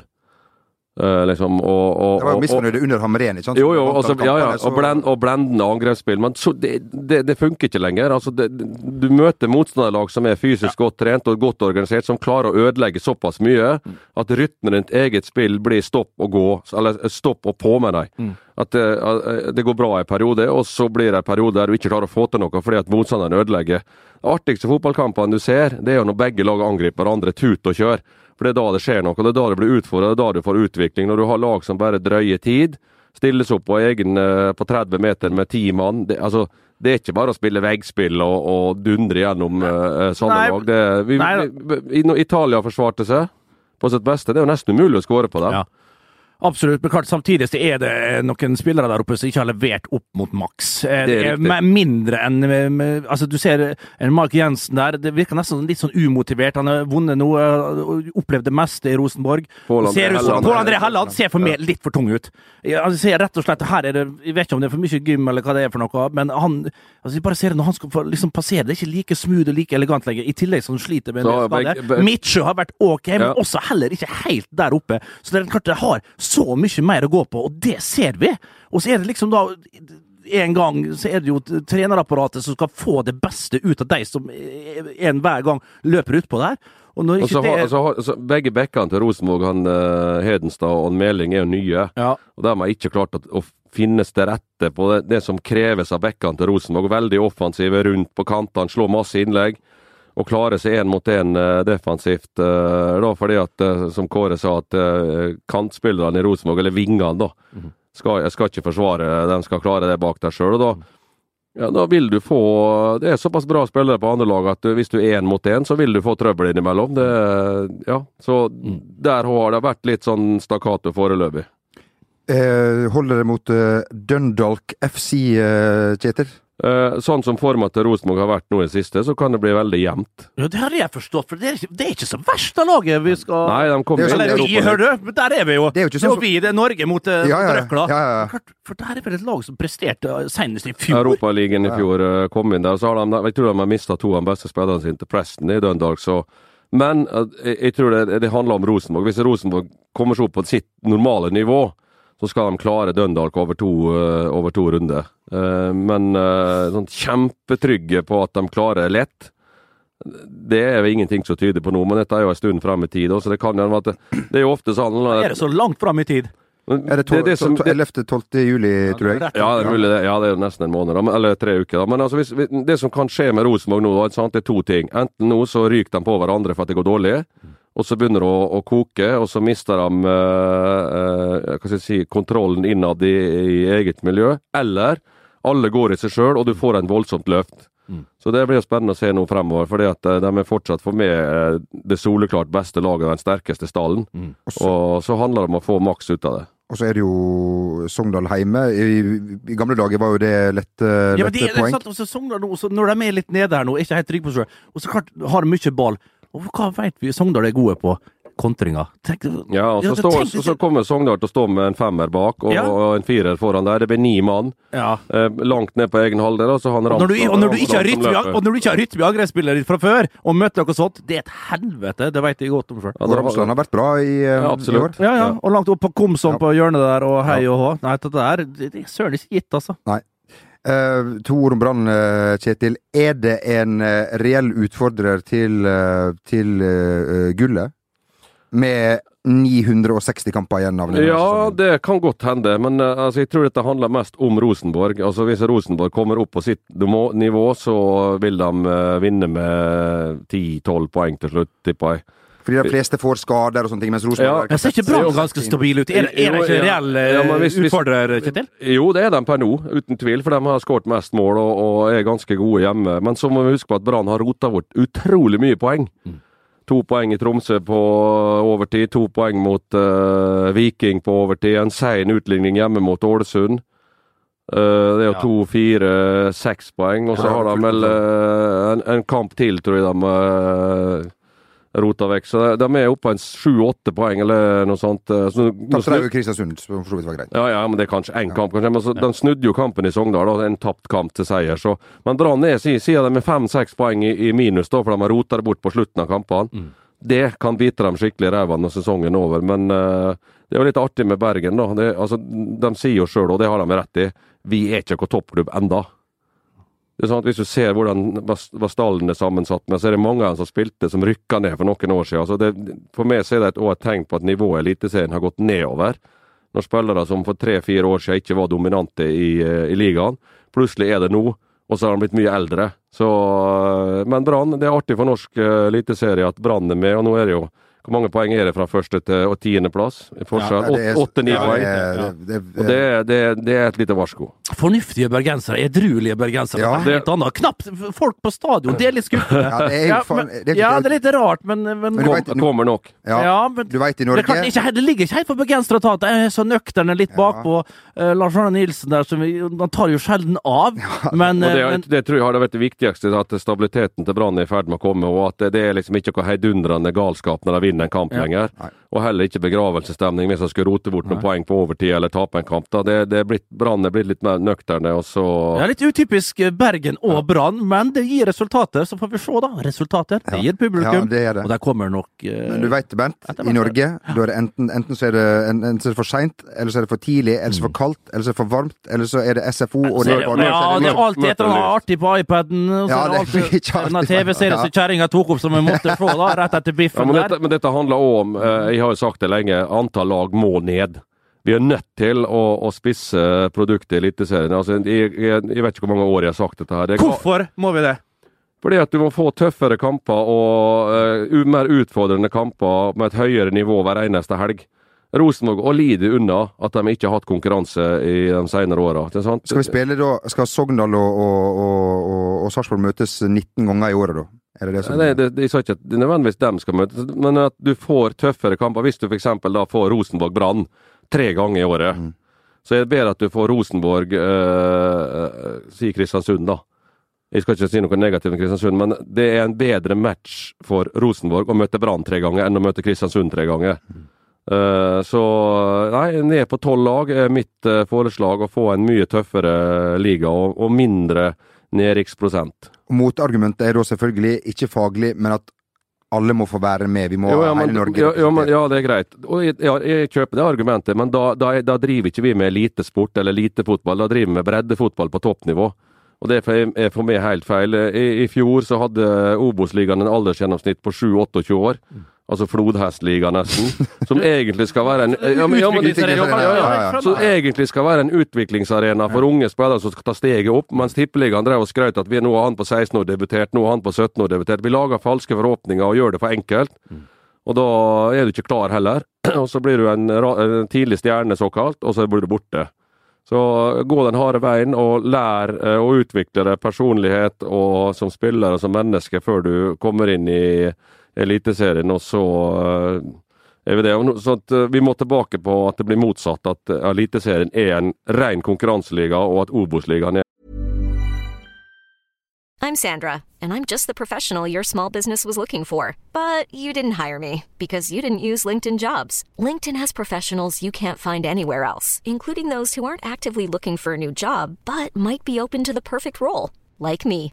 Eh, liksom, og, og, Det var jo misfornøyde under Hamren, ikke sant? Jo, jo, altså, ja, ja, og, blend, og blendende angrepsspill. Men så, det, det, det funker ikke lenger. Altså, det, du møter motstanderlag som er fysisk godt trent og godt organisert, som klarer å ødelegge såpass mye at rytmen rundt eget spill blir stopp og gå, eller stopp og på med deg. Det, at det går bra en periode, og så blir det en periode der du ikke klarer å få til noe fordi at motstanderen ødelegger. De artigste fotballkampene du ser, det er jo når begge lag angriper hverandre tut og kjør. For det er da det skjer noe, det er da det blir utfordret, det er da du får utvikling. Når du har lag som bare drøyer tid, stilles opp på egen eh, på 30 meter med ti mann. Det, altså, det er ikke bare å spille veggspill og, og dundre gjennom uh, sånne Nei, lag. Det, vi, vi, vi, Italia forsvarte seg på sitt beste. Det er jo nesten umulig å skåre på dem. Ja. Absolutt, men klart samtidig så er det noen spillere der oppe som ikke har levert opp mot maks. Eh, Det er mindre enn med- Altså, du ser en Mark Jensen der, det virker nesten litt sånn umotivert. Han har vunnet noe, opplevd det meste i Rosenborg. Pål André Helland. Ser for meg litt for tung ut. Han ser rett og slett her er det, Jeg vet ikke om det er for mye gym eller hva det er for noe, men han altså jeg bare ser når han skal liksom passere, det er ikke like smooth og like elegant lenger. I tillegg som han sliter med en skade. Midtsjø har vært ok, men også heller ikke helt der oppe. Så det er klart det har så mye mer å gå på, og det ser vi. Og så er det liksom da en gang så er det jo trenerapparatet som skal få det beste ut av de som en hver gang løper utpå der. Og når Og så ikke har, det så altså, så begge bekkene til Rosenborg, han uh, Hedenstad og han Meling, er jo nye. ja, Og de har ikke klart å, å finnes til rette på det, det som kreves av bekkene til Rosenborg. Veldig offensive rundt på kantene, slår masse innlegg. Og klare seg én mot én defensivt. eh, da fordi at, eh, som Kåre sa, at eh, kantspillerne i Rosenborg, eller vingene, da skal, skal ikke forsvare, de skal klare det bak der sjøl. Da, ja, da vil du få Det er såpass bra spillere på andre lag at hvis du er én mot én, så vil du få trøbbel innimellom. Det, ja, så der har det vært litt sånn stakkato foreløpig. Eh, holder det mot eh, Dundalk FC, eh, Kjetil? Eh, sånn som forma til Rosenborg har vært nå i det siste, så kan det bli veldig jevnt. ja, det har jeg forstått, for det er ikke, det er ikke så verst av laget vi skal Nei, de kommer er i Eller vi, hør hører du? Der er vi jo! Det er jo ikke Det er sånn jo vi, det er Norge mot uh, Ja, ja, ja. Røkla. Ja, ja, ja. For der er vel et lag som presterte eh, senest i fjor. Europaligaen i fjor eh, kom inn der, så har de, jeg tror de har mista to av de beste spillerne sine til Preston i Dundalk, så Men eh, jeg, jeg tror det, det handler om Rosenborg. Hvis Rosenborg kommer seg opp på sitt normale nivå, så skal de klare Dundalk over to, eh, over to runder. Eh, men eh, sånn kjempetrygge på at de klarer lett, det er jo ingenting som tyder på noe. Men dette er jo en stund frem i tid, så det kan hende at det, det er jo ofte sånn Er det så langt fram i tid? Er det, det, det som, 11.-12. juli, tror jeg? Ja, det er mulig det. Ja, det er nesten en måned, da. Eller tre uker. da. Men altså, hvis, det som kan skje med Rosenborg nå, da, det er to ting. Enten nå så ryker de på hverandre for at det går dårlig, og så begynner det å, å koke, og så mister de eh, eh, hva skal jeg si, kontrollen innad i, i eget miljø. Eller alle går i seg sjøl, og du får en voldsomt løft. Så det blir spennende å se nå fremover, fordi at eh, de er fortsatt for med eh, det soleklart beste laget og den sterkeste stallen. Og så handler det om å få maks ut av det. Og så er det jo Sogndal hjemme. I, I gamle dager var jo det lette, Ja, men det, det er poeng. sant, og så Sogndal nå, så når de er litt nede her nå, er ikke helt trygge på seg selv, og så klart har de mye ball. Og hva vet vi Sogndal er gode på? kontringa. Tenk, Ja, og så, Ja, står, tenk- så, så kommer Sogndal til å stå med en femmer bak og, Ja. og en firer foran der. Det blir ni mann ja. eh, langt ned på egen halvdel. Og så han Og når, du, og, når du ikke har rytme, løper. og når du ikke har rytme i angrepsspillere fra før, og møter noe sånt, det er et helvete. Det vet jeg godt om sjøl. Ja, det Ramsland har vært bra i, eh, Ja, i år. Ja, ja. Ja. Og langt opp på Komsom Ja. på hjørnet der, og hei og hå. Nei, dette der, det, det er søren ikke gitt, altså. Eh, to ord om Brann, eh, Kjetil. Er det en uh, reell utfordrer til, uh, til gullet? Med 960 kamper igjen av denne Ja, sesongen. det kan godt hende, men altså, jeg tror dette handler mest om Rosenborg. Altså Hvis Rosenborg kommer opp på sitt nivå- så vil de vinne med 10-12 poeng til slutt, tipper jeg. Fordi de fleste får skader og sånne ting, mens Rosenborg Ja. ser ikke Brann ganske stabil ut. Er, er det ikke en ja. reell eh, Ja, hvis- hvis- utfordrer, Kjetil? Jo, det er de per nå, uten tvil, for de har skåret mest mål og, og er ganske gode hjemme. Men så må vi huske på at Brann har rota bort utrolig mye poeng. To poeng i Tromsø på overtid, to poeng mot uh, Viking på overtid. En sein utligning hjemme mot Ålesund. Uh, det er jo Ja. to, fire, seks poeng. Og så Ja, har de vel uh, en, en kamp til, tror jeg de uh, rota vekk. Så de er oppe på en sju-åtte poeng, eller noe sånt. Så, Tapte de jo Kristiansund, som for så vidt var greit. ja, ja, men det er kanskje én kamp. kanskje, men så, De snudde jo kampen i Sogndal, da, en tapt kamp til seier. Så, men Brann er siden de er fem-seks poeng i, i minus, da, for de har rota det bort på slutten av kampene. Det kan bite dem skikkelig i ræva når sesongen er over. Men uh, det er jo litt artig med Bergen. da. Det, altså, de sier jo sjøl, og det har de rett i, vi er ikke noen toppklubb enda. Det er sånn at Hvis du ser hvordan hva stallen er sammensatt med, så er det mange av dem som spilte som rykka ned for noen år siden. Så det, for meg så er det et, et tegn på at nivået i Eliteserien har gått nedover. Når spillere som for tre-fire år siden ikke var dominante i, eh, i ligaen, plutselig er det nå, og så har de blitt mye eldre. Så, eh, men Brann, det er artig for norsk eh, eliteserie at Brann er med, og nå er det jo Hvor mange poeng er det fra første til og tiendeplass? Forskjell? Det Åtte-ni poeng. det er- det- det- det, er- det, det et lite varsko. Fornuftige bergensere, edruelige bergensere. Ja. Det er helt annet. Knapt folk på stadion, det er litt skuffende. Ja, det er Ja, men, det er- ja, det er litt rart, men, men, Kom, vet- kommer nok. Ja, ja, men du vet, i det, Norge det, klart, ikke, det ligger ikke helt for bergensere å ta at jeg er så nøkterne litt Ja. bakpå. Uh, Lars Arne Nilsen der, som vi, han tar jo sjelden av. Men, Og det, eh, men det tror jeg har vært det viktigste, at stabiliteten til Brann er i ferd med å komme, og at det, det er liksom ikke noe heidundrende galskap når de vinner en kamp Ja. lenger. Nei. Og heller ikke begravelsesstemning hvis de skulle rote bort noen poeng på overtid eller tape en kamp. Da. Det, det er blitt, Brann er blitt litt mer nøkterne, og så ja, Litt utypisk eh, Bergen og Brann, men det gir resultater. Så får vi se, da. Resultater. Det gir publikum. Ja, det det. Og der kommer nok eh, Men du veit, Bent, i. Norge er det enten, enten så er det, enten så er det for seint, eller så er det for tidlig, eller så er det for kaldt, eller så er det for varmt, eller så er det SFO og Så det, ja, det er alltid et eller annet artig på iPaden. Og så Ja, det er det alltid- en TV-serien som kjerringa tok opp som vi måtte se da, rett etter ja, biffen men, der. dette, men dette handler òg om, eh, jeg har jo sagt det lenge, antall lag må ned. Vi er nødt til å, å spisse produktet i Eliteserien. Altså, jeg, jeg, jeg vet ikke hvor mange år jeg har sagt dette her. Det Hvorfor må vi det? Fordi at du må få tøffere kamper og uh, mer utfordrende kamper med et høyere nivå hver eneste helg. Rosenborg og lider unna at de ikke har hatt konkurranse i de senere åra. Skal vi spille da Skal Sogndal og, og, og, og, og Sarpsborg møtes 19 ganger i året, da? Er det det som Nei, det, jeg sa ikke at det nødvendigvis dem skal møtes, men at du får tøffere kamper. Hvis du f.eks. da får Rosenborg-Brann tre ganger i året, Mm. så er det bedre at du får Rosenborg eh, eh, Si Kristiansund, da. Jeg skal ikke si noe negativt om Kristiansund, men det er en bedre match for Rosenborg å møte Brann tre ganger enn å møte Kristiansund tre ganger. Eh, så nei, ned på tolv lag er mitt uh, foreslag å få en mye tøffere liga og, og mindre nedrykksprosent. Motargumentet er da selvfølgelig ikke faglig, men at alle må få være med. Vi må Jo, ha ja, men, hele Norge ja, ja, men, ja, det er greit. Og jeg, ja, jeg kjøper det argumentet, men da, da, da driver ikke vi med elitesport eller elitefotball. Da driver vi med breddefotball på toppnivå. Og det er for, meg helt feil. I, I fjor så hadde Obos-ligaen en aldersgjennomsnitt på 7-28 år. Altså flodhestliga nesten. Som egentlig skal være en ja, men, ja, men, ja. Så egentlig skal være en utviklingsarena for unge spillere som skal ta steget opp, mens Tippeligaen drev og skrøt at vi nå har han på 16 år debutert, nå har han på 17 år debutert. Vi lager falske forhåpninger og gjør det for enkelt. Og da er du ikke klar heller. Og så blir du en, en tidlig stjerne, såkalt, og så blir du borte. Så gå den harde veien og lær eh, å utvikle deg personlighet og som spiller og som menneske før du kommer inn i Eliteserien, og så eh, er vi det. Så eh, vi må tilbake på at det blir motsatt, at eh, Eliteserien er en ren konkurranseliga, og at Obos-ligaen er I'm Sandra, and I'm just the professional your small business was looking for. But you didn't hire me because you didn't use LinkedIn jobs. LinkedIn has professionals you can't find anywhere else, including those who aren't actively looking for a new job but might be open to the perfect role, like me.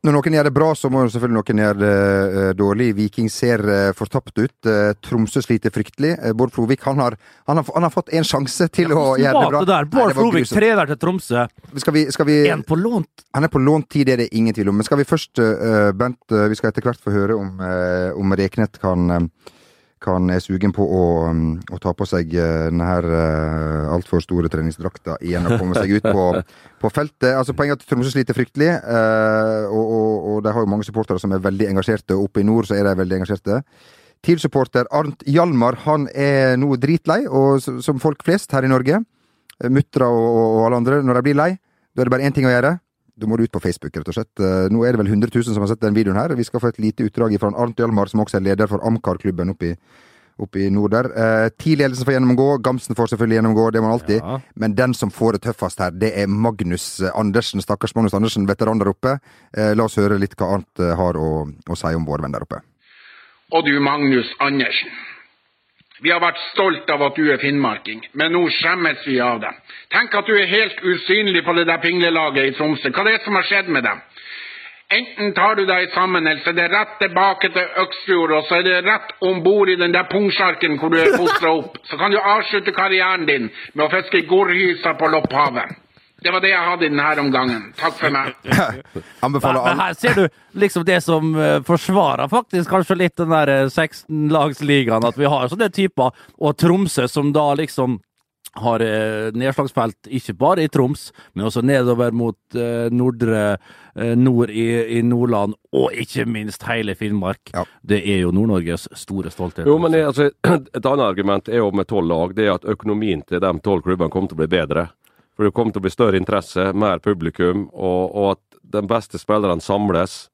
Når noen gjør det bra, så må jo selvfølgelig noen gjøre det eh, dårlig. Viking ser uh, fortapt ut. Eh, Tromsø sliter fryktelig. Bård Frovik han har, han, har, han har fått en sjanse til å gjøre det bra. Det der. Bård grusomt. trener til Tromsø. Skal vi, skal vi, En på lånt. han er på lånt tid, det er det ingen tvil om. Men skal vi først, Bent, vi skal etter hvert få høre om, om Reknet kan, kan er sugen på å, um, å ta på seg uh, denne her uh, altfor store treningsdrakta igjen og komme seg ut på, på feltet. Altså Poenget er at Tromsø sliter fryktelig, uh, og, og, og de har jo mange supportere som er veldig engasjerte. Oppe i nord så er de veldig engasjerte. TIL-supporter Arnt Hjalmar han er nå dritlei, og som folk flest her i Norge, muttere og, og, og alle andre, når de blir lei, da er det bare én ting å gjøre. Da må du ut på Facebook, rett og slett. Eh, Nå er det vel 100 000 som har sett den videoen her. Vi skal få et lite utdrag fra Arnt Hjalmar, som også er leder for Amcar-klubben oppe i, oppe i nord der. Eh, TIL-ledelsen får gjennomgå, Gamsen får selvfølgelig gjennomgå, det må han alltid. Ja. Men den som får det tøffest her, det er Magnus Andersen. Stakkars Magnus Andersen, veteran der oppe. Eh, La oss høre litt hva Arnt har å, å si om vår venn der oppe. Og du, Magnus Andersen. Vi har vært stolt av at du er finnmarking, men nå skjemmes vi av deg. Tenk at du er helt usynlig på det der pinglelaget i Tromsø. Hva er det som har skjedd med deg? Enten tar du deg sammen, eller så er det rett tilbake til Øksfjord, og så er det rett om bord i den der pungsjarken hvor du er fostra opp. Så kan du avslutte karrieren din med å fiske gorrhyser på Lopphavet. Det var det jeg hadde i denne omgangen. Takk for meg. Anbefaler alle her ser du liksom det som eh, forsvarer faktisk kanskje litt den der eh, 16-lagsligaen, at vi har sånne typer, og Tromsø som da liksom har eh, nedslagsfelt ikke bare i Troms, men også nedover mot eh, nordre eh, nord i, i Nordland, og ikke minst hele Finnmark. Ja. Det er jo Nord-Norges store stolthet. Jo, men det, altså, Et annet argument er jo med tolv lag, det er at økonomien til de tolv klubbene kommer til å bli bedre. For Det kommer til å bli større interesse, mer publikum, og, og at de beste spillerne samles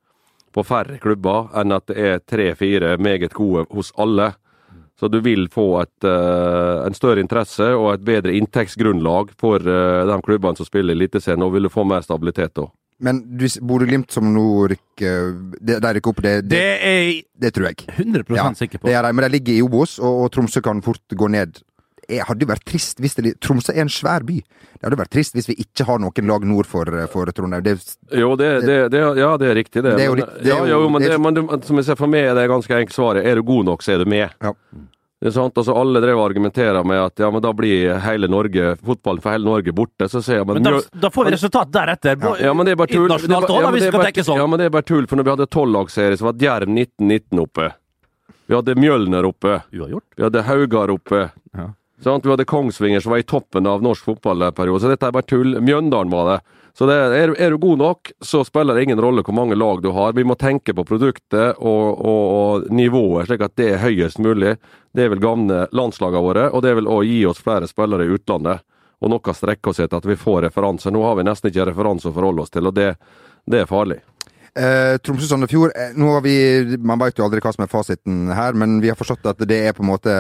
på færre klubber enn at det er tre-fire meget gode hos alle. Så du vil få et, uh, en større interesse og et bedre inntektsgrunnlag for uh, de klubbene som spiller Eliteserien, og vil du få mer stabilitet da. Men Bodø-Glimt som nå rykker De, de rykker opp, det, det, Det er det tror jeg. 100% sikker på. Det er de, men de ligger i Obos, og, og Tromsø kan fort gå ned. Det hadde jo vært trist hvis det, Tromsø er en svær by. Det hadde vært trist hvis vi ikke har noen lag nord for, for Trondheim. Det, Jo, det, det, det, ja, det er riktig, det. Det er jo Men- det er ja, jo- jo, men, det er- det, men som jeg ser for meg, er det ganske enkelt svaret. Er du god nok, så er du med. ja. Det er sant, altså Alle drev og argumenterer med at ja, men da blir hele Norge, fotballen for hele Norge borte. Så sier jeg, men, Men da, da får vi resultat deretter. ja, ja, men det er bare tull. Det er Internasjonalt bare- òg, ja, hvis det vi er skal bare- tenke sånn. Ja, men det er bare tull, for når vi hadde tolvlagsserie, så var Djerv 1919 oppe. Vi hadde Mjølner oppe. Uavgjort. Vi hadde Haugar oppe. Ja. Sant? Vi hadde Kongsvinger som var i toppen av norsk fotballperiode, så dette er bare tull. Mjøndalen var det. Så det er, er du god nok, så spiller det ingen rolle hvor mange lag du har. Vi må tenke på produktet og, og, og nivået, slik at det er høyest mulig. Det vil gagne landslagene våre, og det vil også gi oss flere spillere i utlandet. Og noe strekke oss etter at vi får referanser. Nå har vi nesten ikke referanser å forholde oss til, og det, det er farlig. Eh, Tromsø-Sandefjord eh, Man vet jo aldri hva som er fasiten her, men vi har forstått at det er på en måte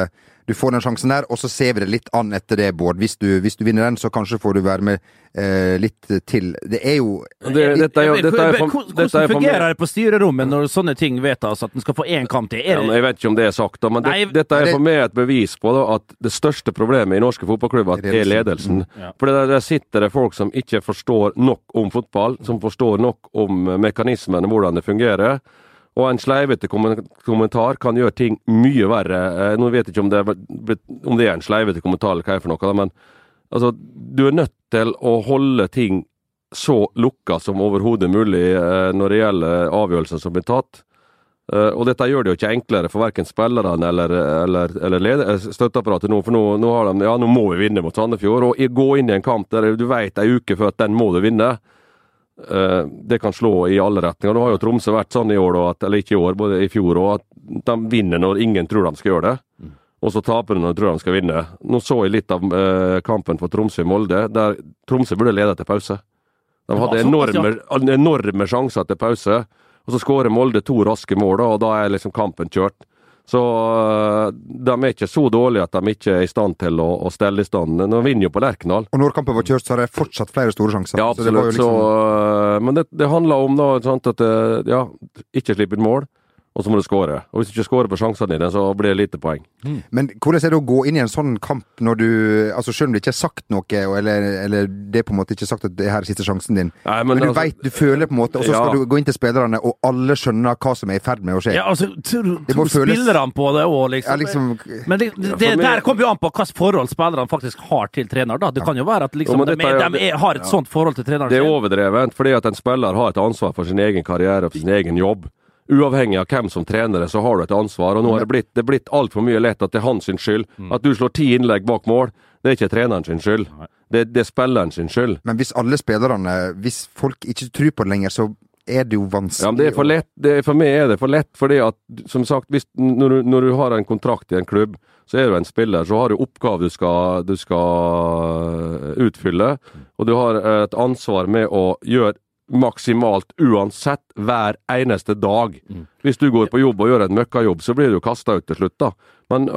Du får den sjansen der, og så ser vi det litt an etter det, Bård. Hvis du, hvis du vinner den, så kanskje får du være med eh, litt til. Det er jo Det, dette er jo, dette er Hvordan er fungerer det på styrerommet når sånne ting vedtas, at en skal få én kamp til? Ja, Er jeg vet ikke om det er sagt, da, men det, Nei, dette er for meg et bevis på da, at det største problemet i norske fotballklubber er ledelsen. Ja. For der, der sitter det folk som ikke forstår nok om fotball, som forstår nok om eh, mekanismene, hvordan det fungerer. Og en sleivete kommentar kan gjøre ting mye verre. Eh, Nå vet jeg ikke om det, er, om det er en sleivete kommentar eller hva det er for noe, men altså, du er nødt til å holde ting så lukka som overhodet mulig eh, når det gjelder avgjørelser som blir tatt. Eh, og dette gjør det jo ikke enklere for verken spillerne eller, eller, eller støtteapparatet nå, for nå, nå, de, ja, nå må vi vinne mot Sandefjord. Og gå inn i en kamp der du vet ei uke før at den må du vinne, det kan slå i alle retninger. Nå har jo Tromsø vært sånn i år, at, eller ikke i år, både i fjor òg, at de vinner når ingen tror de skal gjøre det. Og så taper de når de tror de skal vinne. Nå så jeg litt av eh, kampen for Tromsø i Molde, der Tromsø burde lede til pause. De hadde enorme, enorme sjanser til pause, og så skårer Molde to raske mål, og da er liksom kampen kjørt. Så øh, de er ikke så dårlige at de ikke er i stand til å, å stelle i stand. De vinner jo på Lerkendal. Og når kampen var kjørt, så har de fortsatt flere store sjanser. Ja, Så det liksom... absolutt. Så, øh, men det, det handler om da, sant, at øh, ja, ikke slippe inn mål, og så må du skåre. Og hvis du ikke skårer på sjansene dine, så blir det lite poeng. Men hvordan er det å gå inn i en sånn kamp når du altså Selv om det ikke er sagt noe, eller, eller det er på en måte ikke sagt at det her er siste sjansen din, Nei, men, du altså- vet, du føler på en måte, og så skal du gå inn til spillerne, og alle skjønner hva som er i ferd med å skje. Ja, altså, tror, tror føles- spillerne på det òg, liksom. Ja, liksom Men det, det, det der kommer jo an på hvilket forhold spillerne faktisk har til trener. da. Det kan jo være at liksom, Jo, de, er de er, har et sånt forhold til treneren Det er overdrevent, fordi at en spiller har et ansvar for sin egen karriere og sin egen jobb. Uavhengig av hvem som trener det, så har du et ansvar. Og nå har det blitt, det er blitt altfor mye lett at det er hans skyld. At du slår ti innlegg bak mål, det er ikke treneren sin skyld. Det, det er spilleren sin skyld. Men hvis alle spillerne Hvis folk ikke tror på det lenger, så er det jo vanskelig. Ja, men det er for lett. Det er, for meg er det for lett, fordi at som sagt, hvis, når, du, når du har en kontrakt i en klubb, så er du en spiller, så har du oppgaver du skal, du skal utfylle. Og du har et ansvar med å gjøre maksimalt uansett hver eneste dag. Hvis du går på jobb og gjør en møkkajobb, så blir du kasta ut til slutt, da. Men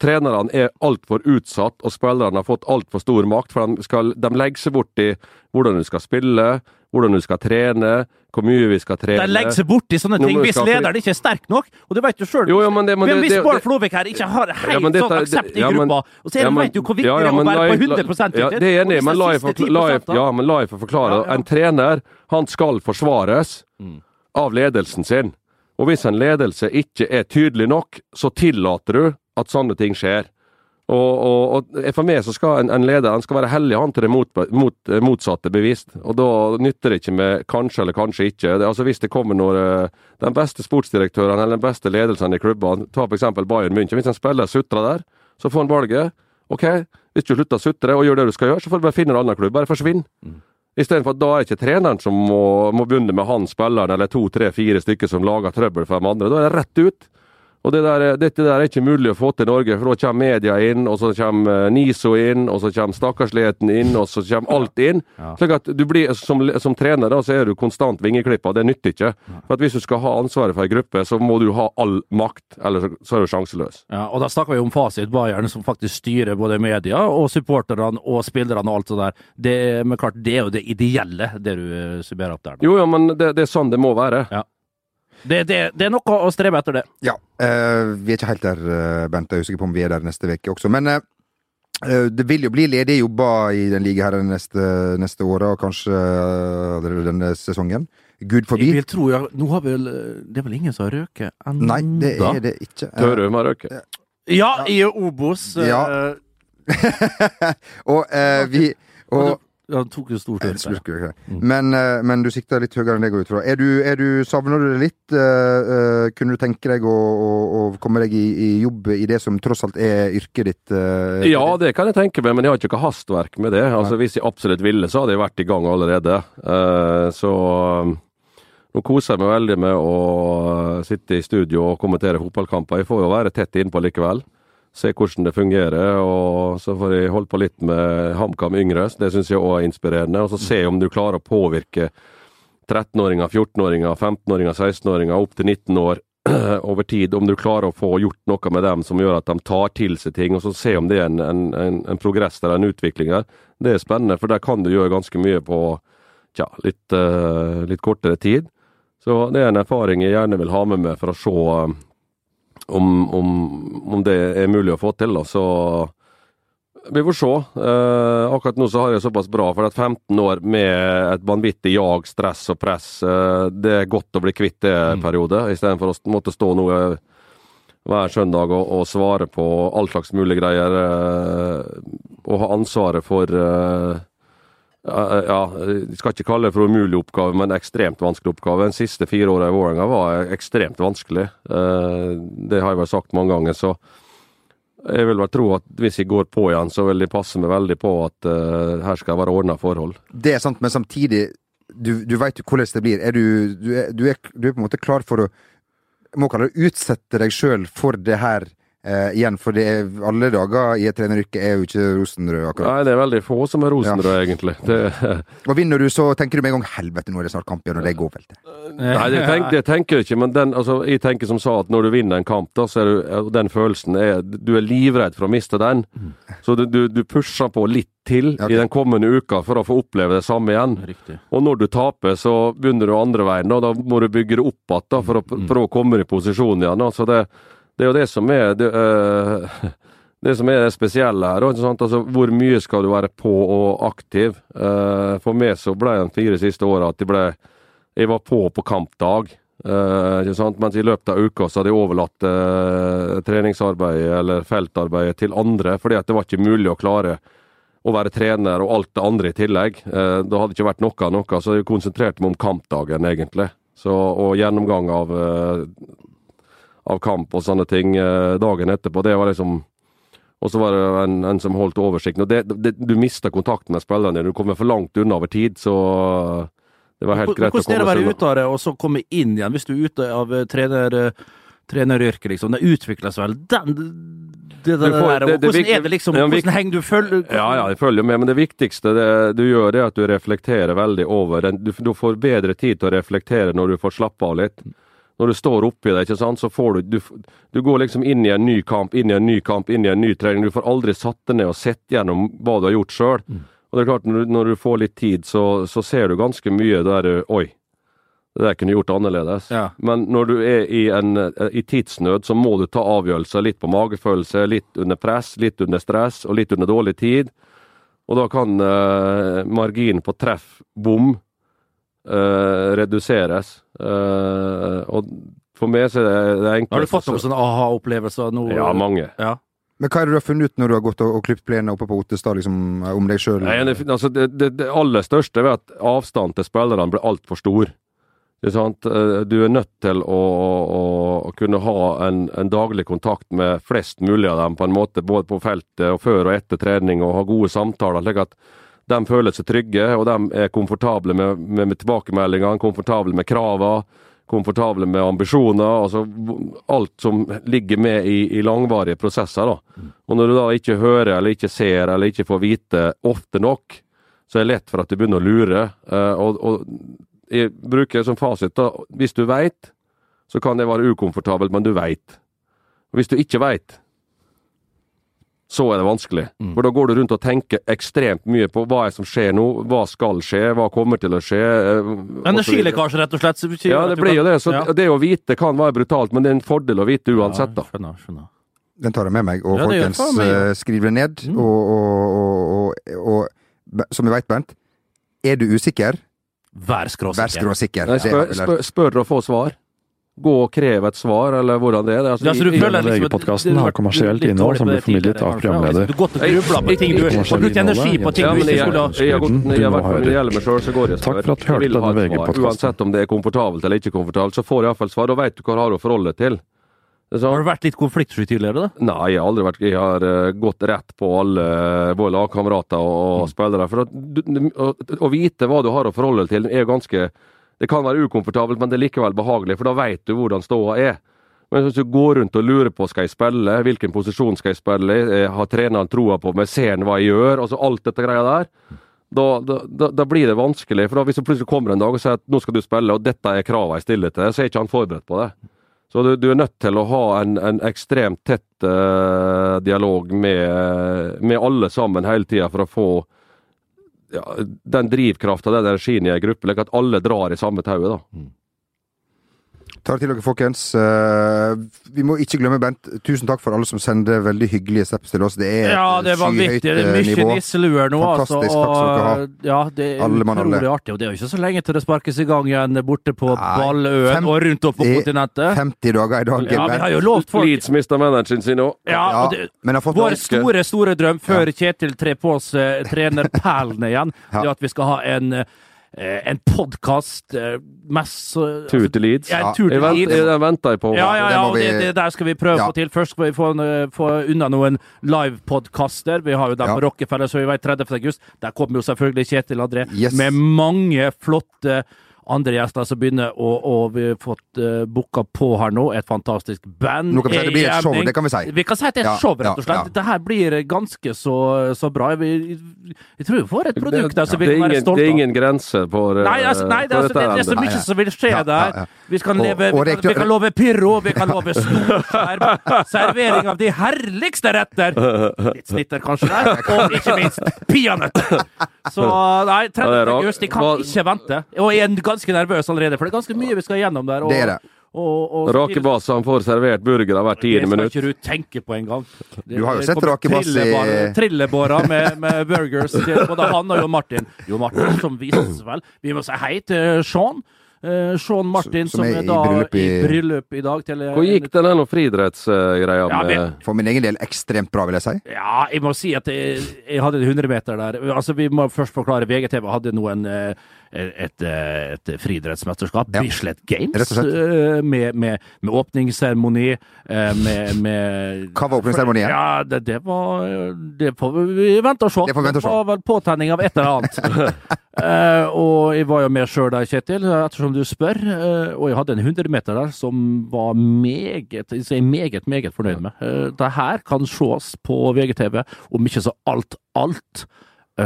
trenerne er altfor utsatt, og spillerne har fått altfor stor makt. For de, skal, de legger seg bort i hvordan du skal spille, hvordan du skal trene, hvor mye vi skal trene. De legger seg borti sånne ting hvis lederen ikke er sterk nok. Og det vet du sjøl. Hvis Bård Flåvik her ikke har helt Ja, dette- sånn aksept i ja, men- gruppa, og så er ja, det, men- vet du hvor viktig ja, ja, det er å være på 100 Ja, det er enig i, men la jeg, siste forkla- la jeg, 10%, da. ja, men la jeg få forklare. Ja, ja. En trener, han skal forsvares av ledelsen sin. Og hvis en ledelse ikke er tydelig nok, så tillater du at sånne ting skjer. Og, og, og For meg så skal en, en leder han skal være hellig han til det mot, mot, motsatte bevisst. Og da nytter det ikke med kanskje eller kanskje ikke. Det, altså Hvis det kommer når uh, den beste sportsdirektøren eller den beste ledelsen i klubbene, ta f.eks. Bayern München, hvis en spiller sutrer der, så får han valget. OK, hvis du slutter å sutre og gjør det du skal gjøre, så får du bare finne en annen klubb. Bare forsvinn. Istedenfor at da er det ikke treneren som må, må begynne med han spilleren eller to, tre, fire stykker som lager trøbbel for de andre. Da er det rett ut. Og det der, Dette der er ikke mulig å få til i Norge, for da kommer media inn, og så kommer eh, NISO inn, og så kommer stakkarsligheten inn, og så kommer alt inn. Slik at du blir, som, som trener da, så er du konstant vingeklippa. Det nytter ikke. For at Hvis du skal ha ansvaret for ei gruppe, så må du ha all makt, eller så, så er du sjanseløs. Ja, og da snakker vi om Fasit Bayern, som faktisk styrer både media og supporterne og spillerne og alt sånt der. Det, men klart, det er jo det ideelle, det du eh, summerer opp der. Da. Jo, ja, men det, det er sånn det må være. Ja. Det, det, det er noe å strebe etter, det. Ja. Uh, vi er ikke helt der, Bente. Bent. Jeg er usikker på om vi er der neste uke også. Men eh, eh, det vil jo bli ledige jobber i den ligaen her neste, neste året, og kanskje eh, allerede denne sesongen. Gud forbi. Jeg vil tro, ja, nå har vi vel Det er vel ingen som har røket ennå? Nei, det er det ikke. Eh, Tørum har røket. Ja, i Obos. eh, Ja. og eh, vi og, han tok jo stort ut. der. Smurker, men, eh, men du sikta litt høyere enn det går ut fra. Er du, er du, savner du det litt? Eh, eh, kunne du tenke deg å, å, å komme deg i, i jobb i det som tross alt er yrket ditt? Uh, Ja, det kan jeg tenke meg, men jeg har ikke noe hastverk med det. Altså, Hvis jeg absolutt ville, så hadde jeg vært i gang allerede. Uh, så nå koser jeg meg veldig med å uh, sitte i studio og kommentere fotballkamper. Jeg får jo være tett innpå likevel. Se hvordan det fungerer, og så får jeg holde på litt med HamKam yngre. Det syns jeg òg er inspirerende. Og så se om du klarer å påvirke 13-åringer, 14-åringer, 15-åringer, 16-åringer opp til 19 år over tid, om du klarer å få gjort noe med dem som gjør at de tar til seg ting, og så se om det er en, en, en, en progress eller en utvikling der. Det er spennende, for der kan du gjøre ganske mye på tja, litt, uh, litt kortere tid. Så det er en erfaring jeg gjerne vil ha med meg for å se eh, om, om, om det er mulig å få til. Da. Så Vi får se. Eh, akkurat nå så har jeg det såpass bra, for at 15 år med et vanvittig jag, stress og press, eh, det er godt å bli kvitt det en periode, istedenfor å måtte stå nå eh, hver søndag og, og svare på all slags mulige greier. Eh, og ha ansvaret for eh, ja, ja, jeg skal ikke kalle det for umulig oppgave, men ekstremt vanskelig oppgave. De siste fire åra i Vålerenga var ekstremt vanskelig. Eh, Det har jeg vel sagt mange ganger. så jeg vil vel tro at hvis jeg går på igjen, så vil jeg passe meg veldig på at eh, her skal være ordna forhold. Det er sant, men samtidig Du, du veit jo hvordan det blir. Er du, du, er, du, er, du er på en måte klar for å må kalle det utsette deg sjøl for det her eh, igjen, for det er, alle dager i et treneryrke er jo ikke rosenrød, akkurat. Nei, det er veldig få som er rosenrøde, egentlig. Det, Og vinner du, så tenker du med en gang 'helvete, nå er det snart kamp igjen', og det går vel til. nei, det, tenker, det tenker jeg ikke, men den, altså, jeg tenker som sa at når du vinner en kamp, da, så er du, den følelsen er Du er livredd for å miste den, så du, du, du pusher på litt til okay. i den kommende uka for å få oppleve det samme igjen. Riktig. Og når du taper, så begynner du andre veien. og da må du bygge det opp igjen for, å, for å komme i posisjon igjen. Da. Så det, det er jo det som er det, uh, det som er det spesielle her. Altså, hvor mye skal du være på og aktiv? Uh, for meg så ble de fire siste åra at jeg ble Jeg var på på kampdag. Uh? Mens i løpet av uka så hadde jeg overlatt treningsarbeidet eller feltarbeidet til andre, fordi at det var ikke mulig å klare å være trener og alt det andre i tillegg. Eh, det hadde ikke vært noe av noe, så jeg konsentrerte meg om kampdagen, egentlig. Så, og gjennomgang av, eh, av kamp og sånne ting eh, dagen etterpå, det var liksom Og så var det en, en som holdt oversikten. Og det, det, du mister kontakten med spillerne. Du kommer for langt unna over tid, så det var helt greit å Hvordan er det å være ute av det, og så komme inn igjen, hvis du er ute av eh, trener, eh, treneryrket, liksom? Det utvikles vel? Den, det, det, får- det- hvordan er det liksom? Hvordan henger du følger Ja, ja, jeg følger med, men det viktigste det, du gjør, er at du reflekterer veldig over den. Du, du får bedre tid til å reflektere når du får slappe av litt. Når du står oppi det, ikke sant, så får du, du Du går liksom inn i en ny kamp, inn i en ny kamp, inn i en ny trening. Du får aldri satt deg ned og sett gjennom hva du har gjort sjøl. Og det er klart, når du, når du får litt tid, så, så ser du ganske mye der Oi, det der kunne gjort annerledes. Ja. Men når du er i, en, i tidsnød, så må du ta avgjørelser litt på magefølelse, litt under press, litt under stress og litt under dårlig tid. Og da kan eh, marginen på treff, bom, eh, reduseres. Eh, og for meg så er det det enkleste Har du fått noen sånne aha-opplevelser nå? Ja, mange. Ja. Men hva er det du har funnet ut når du har gått og, og klippet plenen oppe på Ottestad, liksom, om deg sjøl? Det, altså det, det, det aller største er at avstanden til spillerne blir altfor stor. Det er sant? Eh, Du er nødt til å, å, å kunne ha en, en daglig kontakt med flest mulig av dem, på en måte, både på feltet og før og etter trening, og ha gode samtaler, slik at de føler seg trygge, og de er komfortable med, med, med tilbakemeldingene, komfortable med kravene, komfortable med ambisjoner, altså alt som ligger med i, i langvarige prosesser. da. Og når du da ikke hører eller ikke ser eller ikke får vite ofte nok, så er det lett for at du begynner å lure. eh, og, og jeg bruker som fasit da, hvis du veit, så kan det være ukomfortabelt, men du veit. Hvis du ikke veit, så er det vanskelig. Mm. For da går du rundt og tenker ekstremt mye på hva er som skjer nå, hva skal skje, hva kommer til å skje. eh. Energilekkasje, rett og slett. så betyr Ja, det blir jo det. Så Ja. det å vite kan være brutalt, men det er en fordel å vite uansett, da. Ja, skjønner, skjønner. Den tar jeg med meg. Og Ja, folkens, meg, ja. eh, det ned. Mm. Og, og, og, og, og som vi veit, Bernt, er du usikker, Vær vær skråsikker. skråsikker. Nei, spør, spør, spør og få svar. Gå og kreve et svar, eller hvordan det er. Altså, Ja, så du føler liksom har kommersielt litt innhold som blir formidlet av programleder. Du har gått og grubla på ting du har brukt energi på ting Ja, du men ikke jeg, skulle ha jeg, så og Takk for at du hørte denne. VG-podkasten. Uansett om det er komfortabelt eller ikke komfortabelt, så får jeg iallfall svar. Da vet du hva du har å forholde deg til. Er Har sånn. du vært litt konfliktsky tidligere, da? Nei, jeg har aldri vært Jeg har uh, gått rett på alle uh, våre lagkamerater og, og spillere. For at, du, du, å, å vite hva du har å forholde deg til, er ganske Det kan være ukomfortabelt, men det er likevel behagelig, for da veit du hvordan ståa er. Men hvis du går rundt og lurer på skal jeg spille, hvilken posisjon skal jeg spille eh, har treneren troa på meg, ser han hva jeg gjør, altså alt dette greia der, da, da, da, blir det vanskelig. For da hvis du plutselig kommer en dag og sier at nå skal du spille, og dette er kravene jeg stiller til deg, så er ikke han forberedt på det. Så du, du er nødt til å ha en, en ekstremt tett uh, dialog med, med alle sammen hele tida for å få ja, den drivkrafta, den energien i ei gruppe, like at alle drar i samme tauet. da. Tar det til dere, folkens. Eh, vi må ikke glemme, Bent, tusen takk for alle som sender veldig hyggelige steps til oss. Det er Ja, det var vanvittig. Det er eh, mye nivå. nisseluer nå, altså. Fantastisk. Takk skal dere ha. Ja, det er Alle mann, alle. artig. Og det er jo ikke så lenge til det sparkes i gang igjen borte på Nei, Balløen fem- og rundt opp på kontinentet. 50 dager i dag. Ja, vi har jo lovt folk Leeds mista manageren sin òg. Ja, Ja, og det, men har fått Vår store, store drøm før Kjetil trer på seg trenerperlene igjen, Ja. det er at vi skal ha en, eh, en podkast mest så- Tur til Leeds. Ja, tur til Leeds. jeg venter jeg på. Ja, ja, det ja, og vi- det, det der skal vi prøve å få til. Først skal vi få, en, få unna noen livepodkaster. Vi har jo Ja. på Rockefeller, så vi vet 30. august. Der kommer jo selvfølgelig Kjetil André Yes. med mange flotte andre gjester som begynner, og, og vi har fått uh, booka på her nå. Et fantastisk band. Nå kan vi si det blir et show, det kan vi si. Vi kan si at det er et Ja, show, rett og slett. ja. Dette her blir ganske så, så bra. Vi, vi tror vi får et produkt der som vi kan være stolte av. det er ingen grense på dette. Nei, altså, nei det, altså, det, det er så mye som vil skje Ja, der. ja, ja. Vi, skal leve, og vi, kan, vi kan love pyro, vi kan love storskjerm, servering av de herligste retter. Litt snitter kanskje der, og ikke minst peanøtter. Så nei, 30. Ja, det er august, de kan ikke vente. Og i er ganske nervøs allerede, for det er ganske mye vi skal gjennom der. Og, Det er det. Og, han får servert burgere hvert det skal minutt. ikke du tenke på engang. Du har jo sett Rakebass i- Trillebårer med, med burgers til både han og Jon Martin. Jon Martin som vises vel. Vi må si hei til Sean. Uh, Sean Martin Som som, er er i bryllup i- i bryllup i dag. Til, Hvor gikk den der friidrettsgreia Ja, med For min egen del ekstremt bra, vil jeg si. Ja, jeg må si at jeg, jeg hadde en 100 meter der. Altså, Vi må først forklare. VGTV hadde noen eh, et, eh, et friidrettsmesterskap, Ja. Bislett Games, eh, med, med, med åpningsseremoni, eh, med, med Hva var åpningsseremonien? Ja, det, det var Det får vi vente og se. Det se. var vel påtenning av et eller annet. uh, og jeg var jo med sjøl der, Kjetil, ettersom du spør. Uh, og jeg hadde en 100 meter der som var meget jeg meget, meget fornøyd med. Uh, det her kan ses på VGTV, om ikke så alt, alt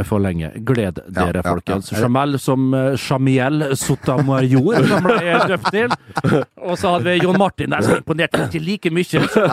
for lenge. Gled dere, ja, folkens. ja. Jamel som uh, Jamiel Sotamajor, som ble døpt til. Og så hadde vi Jon Martin der, som imponerte ikke like mye. Så,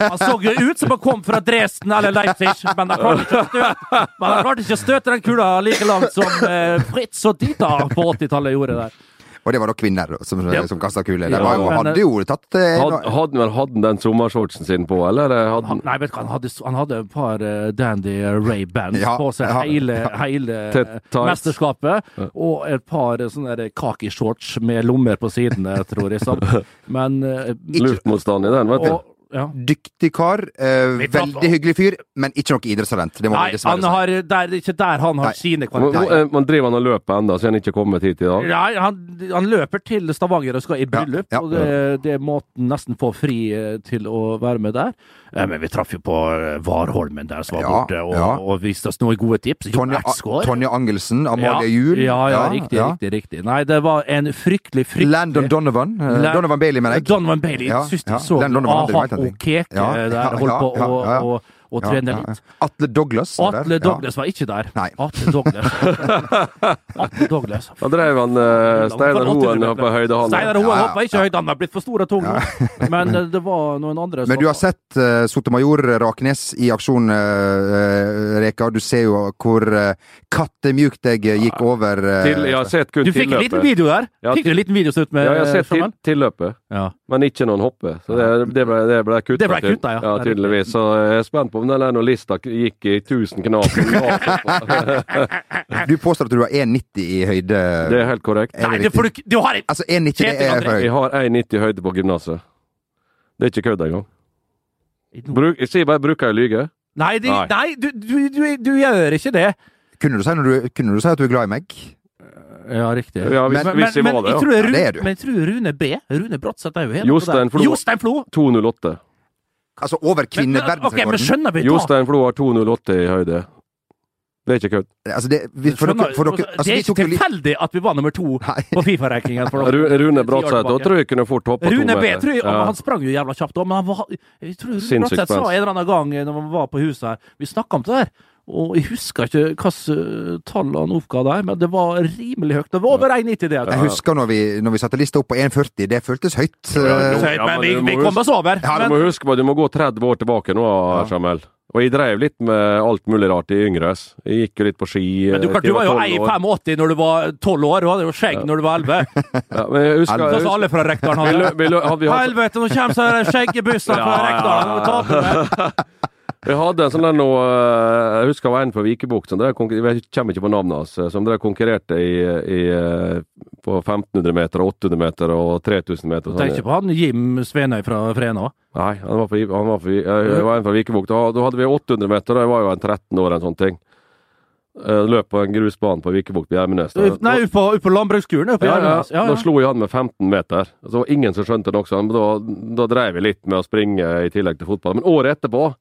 han så jo ut som han kom fra Dresden eller Leipzig, men han klarte ikke å støte, men han klarte ikke å støte den kula like langt som eh, Fritz og Dita på 80-tallet gjorde der. Og det var da kvinner som, Ja. som kasta kuler. De var jo, hadde jo tatt eh, Hadde hadde han vel hatt den sommershortsen sin på, eller? eh, Hadde, Han, nei, vet du hva, han hadde, han hadde et par uh, Dandy Ray-bands Ja, på seg ja, hele, ja. hele mesterskapet. Og et par eh, sånne der khakishorts med lommer på sidene, tror jeg. Sånn. Men uh, Luftmotstand i den, vet du. og, ja. Dyktig kar. Eh, veldig hyggelig fyr, men ikke noe idrettstalent. Det må Nei, han har, der, det er ikke der han har Nei. sine Man, kvaliteter. man driver han og løper ennå, så han ikke kommet hit i dag. Nei, han, han løper til Stavanger og skal i bryllup, ja. og det, det han nesten få fri eh, til å være med der. Eh, Men vi traff jo på Varholmen Warholmen der som var Ja, borte, og, ja. og viste oss noen gode tips. Tonje, Angelsen, Amalie Juel. Ja, ja, riktig, riktig, riktig. Nei, det var en fryktelig, fryktelig Landon Donovan. Land Donovan Bailey, mener jeg. Donovan Bailey. Ja, Syns de ja. så aha og Keke Ja, der holdt på ja, å ja, ja. å- å Ja, trene ja, litt. ja. Atle Douglas. var der. Atle Ja. Douglas var ikke der. Nei. Atle Douglas. Atle Douglas. Da drev han uh, Steinar Hoen på høydehallen. Steinar Hoen Ja, ja, hoppa ikke høyde høyt, han har blitt for stor og tung. Men eh, det var noen andre som Men du har sett uh, Sotomayor Raknes i aksjon, uh, Reka. Du ser jo hvor uh, kattemjukt jeg eh, gikk over Uh, Til, jeg har sett kun Du fikk en liten video der. Ja, Fikk du en liten video slutt med Ja, jeg har sett til, tilløpet, Ja. men ikke noen hoppe. Så det, det ble, det ble kutta. Det ble kutta, ja. ja. Tydeligvis. Så jeg er spent på om den der når gikk i 1000 knas. Du påstår at du har 1,90 i høyde. Det er helt korrekt. Er det Nei, det får du Du har Altså, 1,90 det er høyt. Jeg har 1,90 høyde på gymnaset. Det er ikke kødd engang. Bruk, jeg sier bare 'bruker jeg å lyge'? Nei, de, Nei. nei du, du, du, du gjør ikke det. Kunne du, si når du, kunne du si at du er glad i meg? Ja, riktig. Ja, hvis, Men- hvis jeg var det, jeg Rune, tror Ja, Rune, det er du. men jeg tror Rune B. Rune Bratseth er jo helt. Jostein Flo! 2,08. Altså over Men, ok, men skjønner vi da? Jostein Flo har 2,08 i høyde. Det er ikke kødd. Altså, det, vi, for Skjønner- dere, for dere, altså, det er ikke tilfeldig at vi var nummer to Nei. på Fifa-rankingen. Rune Bratseth tror jeg kunne fort hoppa to Rune B, meter. tror jeg, Ja. han sprang jo jævla kjapt òg, men han var, jeg tror Rune Bratseth sa en eller annen gang når man var på huset her Vi snakka om det der, og jeg husker ikke hvilke tall han oppga der, men det var rimelig høyt. Det var over 1,90 det. Jeg husker når vi, når vi satte lista opp på 1,40. Det føltes høyt. Ja, det høyt men men vi, vi kom oss over. Du Men, må huske på, du må gå 30 år tilbake nå, Ja. Jamel. Og jeg drev litt med alt mulig rart i yngres. Jeg gikk jo litt på ski. Men du, eh, klart, du var jo 1,85 når du var 12 år, du hadde jo skjegg når du var 11. Ja, men jeg husker, jeg husker. alle fra Rekdalen vi, lø- hadde. vi, lø- hadde, vi, hadde, Helvete, nå kommer skjeggebussen fra Ja, Rekdalen! vi hadde en sånn der nå eh, Jeg husker det var en fra Vikebukt som drev Jeg kommer ikke på navnet hans. eh, Som drev konkurrerte i, i, eh, på 1500 meter, 800 meter og 3000 meter. sånn. Tenk ikke på han Jim Svenøy fra Frena. Nei, han var, fra, han var, fra, jeg var en fra Vikebukt. Da, hadde vi 800 meter, og jeg var jo en 13 år, en sånn ting. Løp på en grusbane på Vikebukt på Gjermenes. Nei, ut på, ut på landbruksskolen ja, ja. Ja, Da slo jeg han med 15 meter. Så det var ingen som skjønte det sånn, Da, da drev jeg litt med å springe i tillegg til fotball. Men året etterpå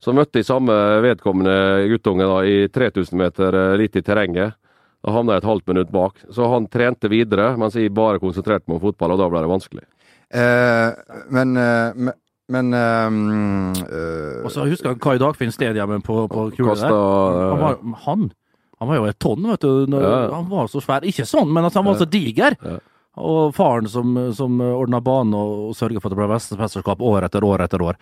så møtte jeg samme vedkommende guttunge da, i 3000 meter eh, litt i terrenget. Da havna jeg et halvt minutt bak. Så han trente videre, mens jeg bare konsentrerte meg om fotball, og da ble det vanskelig. Eh, men eh, men, men um, eh, Og så husker jeg Kai Dagfinn Stedhjemmen på, på kula der. Han var, han, han var jo et tonn, vet du. Når, Ja. Han var så svær. Ikke sånn, men altså, han var så diger. Ja. Og faren som, som ordna banen og, sørga for at det ble mesterskap år etter år etter år.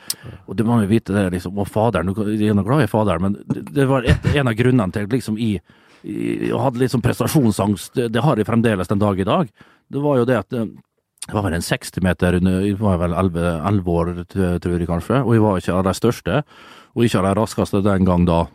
Og du må jo vite det, liksom. Og faderen, du er nå glad i faderen, men det, var et, en av grunnene til liksom i, i hadde litt sånn prestasjonsangst. Det, det har jeg fremdeles den dag i dag. Det var jo det at eh, det var vel en 60 meter under Jeg var vel 11, 11 år, tror jeg kanskje, og jeg var ikke av de største, og ikke av de raskeste den gang da.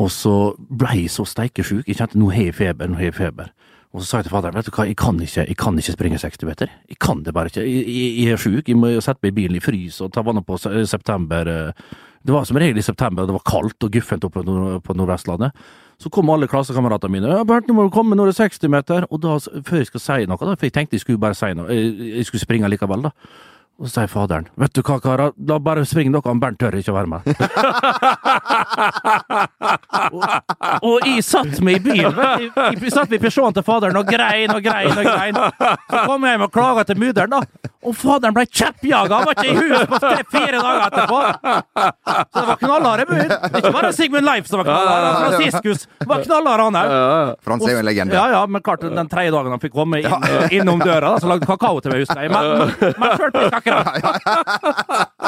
Og så ble jeg så steikesjuk. Jeg kjente nå har jeg feber, nå har jeg feber. Og så sa jeg til faderen vet du hva, jeg kan ikke, jeg kan ikke springe 60 meter. Jeg kan det bare ikke. Jeg, jeg, er sjuk. Jeg må sette meg i bilen i frys og ta vann på september. eh. Det var som regel i september, det var kaldt og guffent oppe på Nordvestlandet. Så kom alle klassekameratene mine. Ja, 'Bernt, nå må du komme når det er 60 meter.' Og da, før jeg skal si noe, da, for jeg tenkte jeg skulle bare si noe, jeg, jeg skulle springe likevel, da. Og så sier faderen, 'Vet du hva, karer, da bare spring dere, han Bernt tør ikke å være med'. og, og jeg satt meg i bilen, vet du. Jeg, jeg satt meg i Peugeoten til faderen og grein og grein og grein. Så kom jeg hjem og klaga til mudder'n, da. Og faderen ble kjeppjaga! Han var ikke i huset på tre, fire dager etterpå! Så det var knallharde bud. Ikke bare Sigmund Leif som var knallhard, Franciscus var knallhard, han òg. Frans er jo en legende. Ja, ja, men klart, den tredje dagen han fikk komme inn, innom døra, da, så lagde kakao til meg, husker jeg. Men, men men akkurat.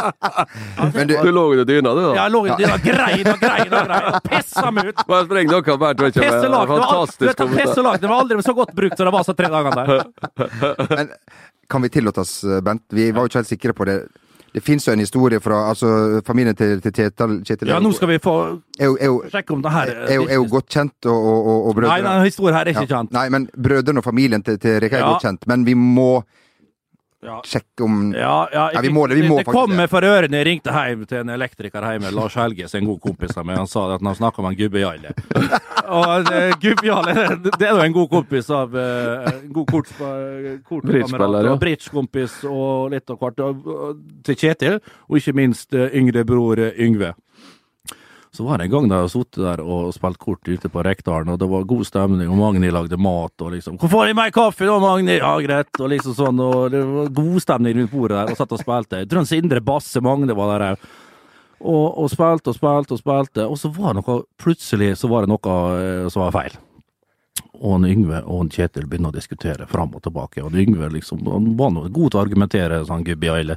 Men du, Du lå under dyna, du, da? Ja, Jeg lå i dyna, grein og grein og grein, og pissa meg ut. Bare spreng dere. Det var, Fantastisk. det var aldri så godt brukt som det var så tre dager der. men kan vi tillate oss, eh, Bent? Vi var jo ikke helt sikre på det. Det fins jo en historie fra altså, familien til, til Kjetil, Kjetil Ja, nå skal vi få er jo, er jo, sjekke om det her er jo, er jo godt kjent, og, og, og, og Nei, brødrene denne historien her er ikke Ja. kjent. Nei, men brødrene og familien til, til Reka er Ja. godt kjent. Men vi må Ja. sjekke om Ja, ja, Ja, vi må det, vi må det det. meg for ørene. Jeg ringte hjem til en elektriker hjemme, Lars Helges, en god kompis av meg. Han sa at han snakka om en Gubbe Jarle. Og eh, Gubbe Jarle, det det er jo en god kompis av eh, En god kort, kort ja. og bridgekompis og litt av hvert. Til Kjetil, og ikke minst eh, yngre bror eh, Yngve. Så var det en gang da jeg satt der og spilte kort ute på Rekdalen, og det var god stemning, og Magni lagde mat, og liksom 'Hvor får jeg mer kaffe da, Magni?' Ja, greit, og liksom sånn, og det var god stemning rundt bordet der, og satt og spilte. Trønds Indre Basse Magne var der òg. Og, og spilte og spilte og spilte, og så var det noe Plutselig så var det noe eh, som var feil. Og han Yngve og han Kjetil begynner å diskutere fram og tilbake. Og han Yngve liksom, han var noe god til å argumentere, sånn gubbe Aile.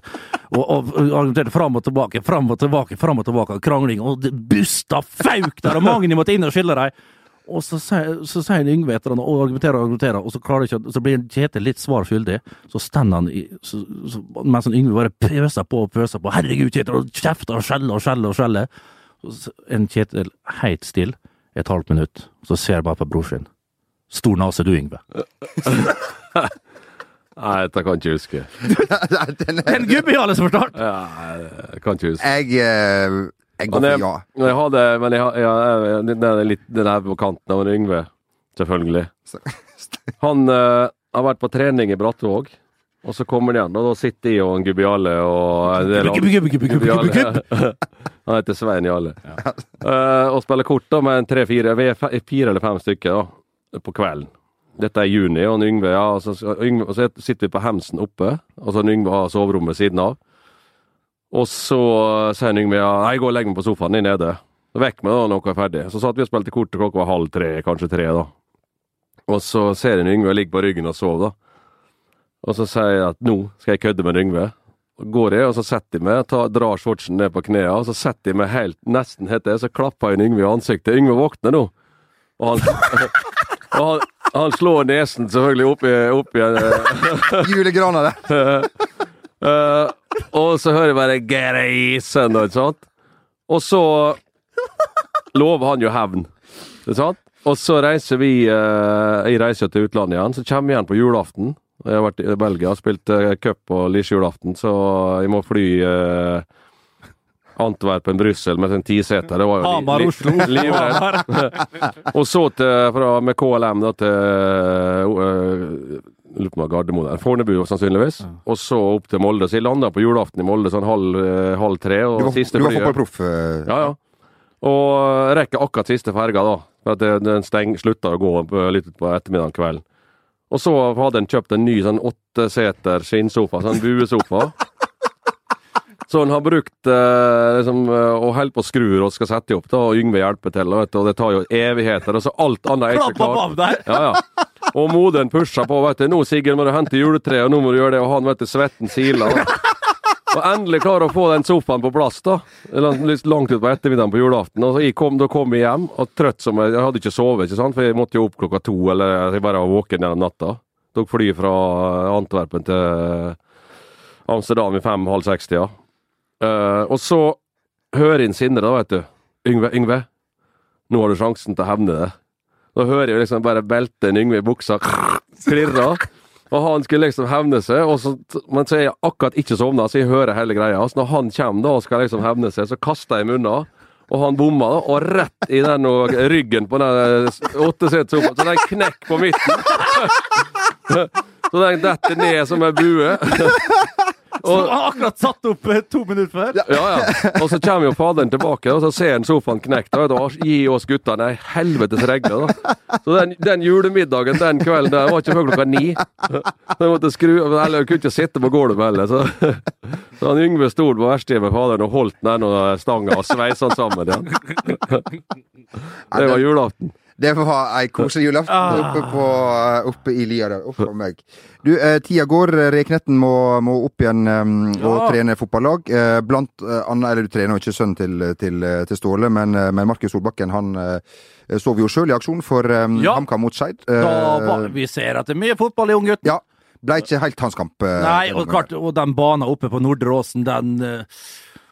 Og, og argumenterte fram og tilbake, fram og tilbake, fram og tilbake. Krangling, og det busta fauk der, og Magni måtte inn og skille dem. Og så sier, han Yngve etter han og argumenterer og argumenterer, og så, klarer ikke, så blir Kjetil litt svar skyldig. Så stender han i, så, så, mens han Yngve bare pøser på og pøser på. 'Herregud, Kjetil!' og kjefter og skjeller og skjeller og skjeller. En Kjetil helt stille et halvt minutt, så ser jeg bare på bror sin. Stor nase du, Yngve. Nei, dette kan jeg ikke huske. En alle som forstår! Ja, jeg kan ikke huske. Jeg, eh, jeg går for ja. jeg hadde, men jeg, har- jeg, jeg, den er litt den er på kanten av en Yngve, selvfølgelig. Han uh, har vært på trening i Brattvåg, og så kommer han igjen, og da sitter jeg og en Gubbiale og. Han heter Svein Jale. Ja. Uh, og spiller kort da med tre-fire er fe- fire eller fem stykker da, på kvelden. Dette er juni, og Yngve, ja, og så, Yngve, og så sitter vi på Hemsen oppe, og så Yngve har soverommet ved siden av. Og så sier Yngve ja, jeg går og legger meg på sofaen, jeg er nede. Så vekk meg da når dere er ferdig. Så satt vi og spilte kort til klokka var halv tre, kanskje tre, da. Og så ser en Yngve ligge på ryggen og sove, da. Og så sier jeg at nå skal jeg kødde med Yngve. går jeg, og så setter jeg meg, tar, drar shortsen ned på knærne, og så setter jeg meg helt nesten helt til, så klapper jeg Yngve i ansiktet. Yngve våkner nå. Og han, og han, han slår nesen selvfølgelig opp i, opp i eh, Julegrana det. eh, Og så hører jeg bare «Greisen», ikke sant? Og så lover han jo hevn, ikke sant? Og så reiser vi uh, Jeg reiser til utlandet igjen, så kommer vi igjen på julaften. Jeg har vært i Belgia og spilt uh, cup og lisjejulaften, så jeg må fly eh, Antwerpen, Brussel med en tiseter. Det var jo Hamar, li- Oslo. livredd. Og så til, fra, med KLM da, til uh, Lurer på om Gardermoen der. Fornebu, sannsynligvis. Og så opp til Molde. Så jeg landa på julaften i Molde sånn halv, eh, halv tre. Og Du var, siste du var fotballproff. eh, ja, ja. Og rekker akkurat siste ferga, da. For at den steng, slutta å gå på, litt på ettermiddagen kvelden. Og så hadde en kjøpt en ny sånn åtteseter skinnsofa, sånn buesofa. Så han har brukt eh, liksom, eh, og holder på å skru og skal sette opp, da, og Yngve hjelper til. Vet og det tar jo evigheter. Og så alt annet er ikke klart. Ja, ja. Og moderen pusher på. vet du, 'Nå, Sigurd, må du hente juletreet, og nå må du gjøre det.' Og han, vet du, svetten siler. Og endelig klarer å få den sofaen på plass, da. Eller langt ut på ettermiddagen på julaften. Og kom, da kom jeg hjem, og trøtt som jeg Jeg hadde ikke sovet, ikke sant? for jeg måtte jo opp klokka to, eller jeg bare var våken gjennom natta. Tok fly fra Antwerpen til Amsterdam i fem-halv seks-tida. Eh, og så hører en Sindre, da, vet du. Yngve, Yngve, nå har du sjansen til å hevne det. Da hører jeg liksom bare beltet Yngve i buksa klirre. Og han skulle liksom hevne seg, så, men så er jeg akkurat ikke sovna, så jeg hører hele greia. Så når han kommer da og skal liksom hevne seg, så kaster jeg munna. Og han bomma, da, og rett i den og ryggen på den åttesetersofaen. Så den knekk på midten. Så den detter ned som en bue. Så han akkurat satt opp eh, to minutter før. Ja, ja. Og så kommer jo faderen tilbake, og så ser han sofaen knekt. Og da gir oss guttene ei helvetes regle, da. Så den, den julemiddagen den kvelden der var ikke før klokka ni. Så jeg måtte skru Eller jeg kunne ikke sitte på gulvet heller. Så, så han Yngve sto på verkstedet med faderen og holdt den ene stanga og sveisa den sammen igjen. Det var julaften. Det var ei koselig julaften Ah. oppe, på, oppe i lia der. Uff a meg. Du, eh, tida går. Reknetten må, må opp igjen eh, og Ja. trene fotballag. Eh, blant eh, annet, eller du trener jo ikke sønnen til, til, til Ståle, men, eh, men Markus Solbakken han eh, så vi jo sjøl i aksjon for um, Ja. HamKam mot Skeid. Eh, vi ser at det er mye fotball i unggutten. ja. Ble ikke helt hans kamp. eh, Nei, og klart, og den banen oppe på Nordre Åsen, den eh,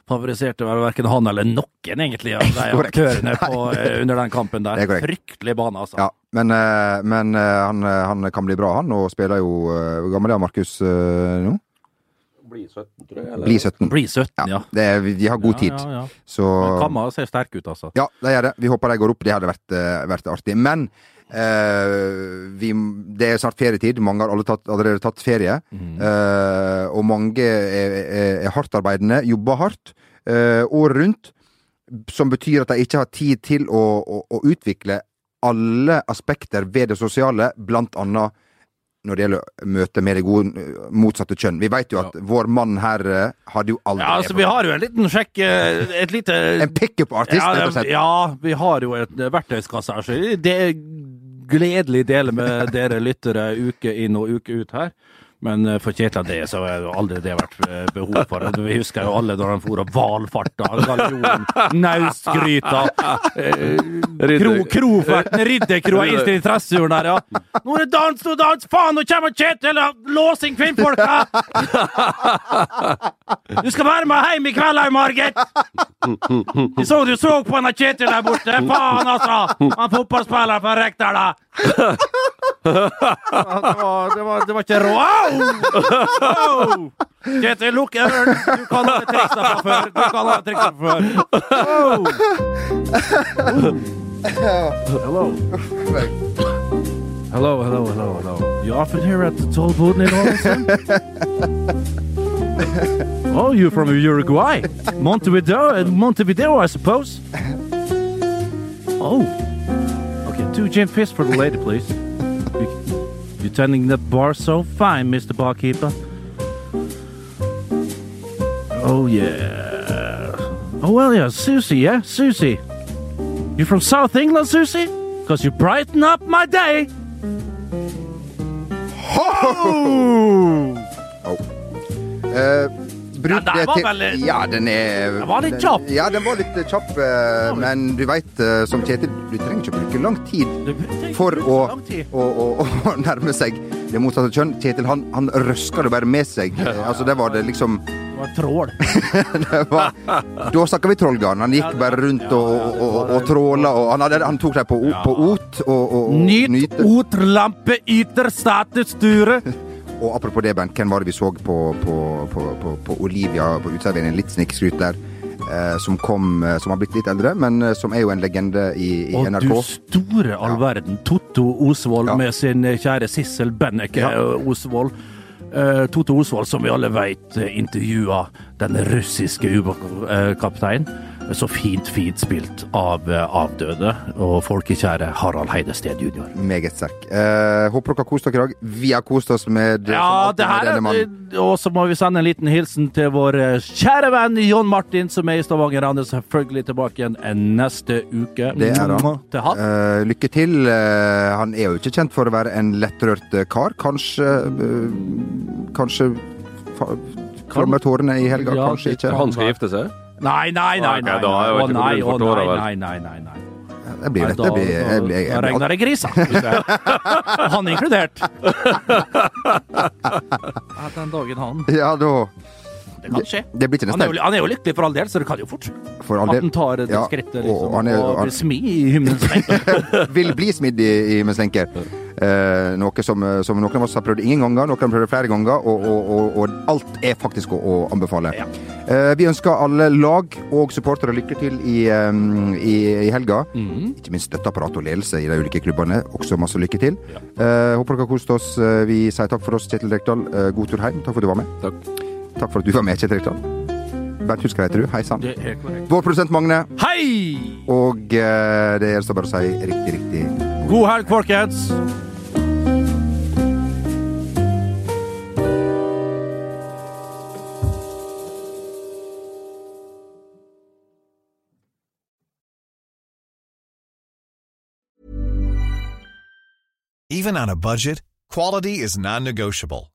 favoriserte vel verken han eller noen, egentlig, av de aktørene på, eh, under den kampen der. Er. Fryktelig bane, altså. Ja, men, eh, men eh, han, han kan bli bra, han, og spiller jo Hvor gammel er Markus nå? Blir 17, tror jeg. Bli 17. Bli 17, ja. Det er, de har god tid. Ja, ja, ja. Så Kamma ser sterk ut, altså. Ja, det gjør det. Vi håper de går opp. Det hadde vært, vært artig. Men eh, vi, det er snart ferietid. Mange har tatt, allerede tatt ferie. Mm. Eh, og mange er, er, er hardtarbeidende, jobber hardt eh, året rundt. Som betyr at de ikke har tid til å, å, å utvikle alle aspekter ved det sosiale, blant annet når det gjelder møte med det gode eh, motsatte kjønn. Vi vet jo at vår mann her eh, hadde jo aldri Ja, altså, vi har jo en liten sjekk eh, Et lite En pickup-artist, ja, rett og slett. ja, vi har jo et verktøyskasse her, så det er gledelig dele med dere lyttere uke inn og uke ut her. Men eh, for Kjetil det, så har jo aldri det vært eh, behov for. Vi husker jo alle da han for og valfarta, galjonen, naustgryta, eh, kro, kroferten, ridderkroa inn til interessejorden der, ja. Nå er det dans, nå dans! Faen, nå kommer Kjetil og låsing kvinnfolka! Du skal være med hjem i kveld, her, Margit! Vi så du så på han Kjetil der borte. Faen, altså! Han fotballspilleren fra Rekdal, da! Det var, det var, det var ikke! Kjetil, lukk. Du kan alle triksa før. Du kan alle triksa før. Hello. Hello, hello, hello, hello. You often here at the toll booth in Ålesund? oh, you're from Uruguay. Montevideo, uh, Montevideo, I suppose. Oh. Two gin fizz for the lady, please. You, you're tending the bar so fine, Mr. Barkeeper. Oh, yeah. Oh, well, yeah, Susie, yeah? Susie. You're from South England, Susie? Because you brighten up my day. Oh! Eh, bruddet Ja, til veldig- Ja, den er Den var litt kjapp. Ja, den var litt kjapp, eh, men du veit, som Kjetil, du trenger ikke bruke lang tid for å, å, å, å nærme seg det motsatte kjønn. Kjetil, han, han røska det bare med seg. Eh, Altså, det var det liksom Det var trål. det var, Da snakka vi Trollgarn. Han gikk bare rundt og, og, og, og tråla, og han, hadde, han tok deg på, på ot og, og, og Nyt nyte. otlampe yter statusture. Og apropos det, Bent, hvem var det vi så på, på, på, på, på Olivia på uteserveringen? Litt snikskryt der. Eh, som kom eh, Som har blitt litt eldre, men eh, som er jo en legende i, i Og NRK. du store all verden. Totto Osvold Ja. med sin kjære Sissel Benneke Ja. Osvold. Eh, Totto Osvold, som vi alle uh, intervjua den russiske ubåtkapteinen. Så fint, fint spilt av eh, avdøde og folkekjære Harald Heidested jr. Meget sterk. Eh, håper dere har kost dere i dag. Vi har kost oss med, Ja, det her er. Og så må vi sende en liten hilsen til vår eh, kjære venn John Martin, som er i Stavanger. Han er selvfølgelig tilbake igjen eh, neste uke. Det er han. Til han. Eh, lykke til. Han er jo ikke kjent for å være en lettrørt kar. Kanskje Kanskje flommer tårene i helga, Ja, kanskje ikke. Han skal gifte seg? Nei, nei, nei. nei, nei, nei, å nei, nei, nei, nei, nei. Blir det. Nei, det blir, jeg blir, jeg, da jeg, regner det grisa. Han inkludert. Den dagen han. ja, da Det kan skje. Det blir ikke Han er, jo, han er jo lykkelig for all del, så det kan jo fort for all at han tar det Ja, skrittet og liksom, han er- og blir smi i himmelens lenker. Vil bli smidd i, i med slenker. Eh, noe som, som noen av oss har prøvd ingen ganger, noen har prøvd flere ganger, og, og, og, og alt er faktisk å, å anbefale. Ja. Eh, vi ønsker alle lag og supportere lykke til i, um, i, i helga. Mm. Ikke minst støtteapparat og ledelse i de ulike klubbene. Også masse lykke til. Eh, håper dere har kost oss. Eh, Vi sier takk for oss, Kjetil Rekdal. Eh, god tur hjem. Takk for at du var med. Takk. Takk for at du var med, Kjetil Rekdal. Bernt Husker heter du. Hei sann. Vår produsent Magne. Hei! Og eh, det gjenstår bare å si riktig, riktig God helg, folkens! Even on a budget, quality is non-negotiable.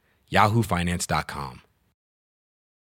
yahoofinance.com.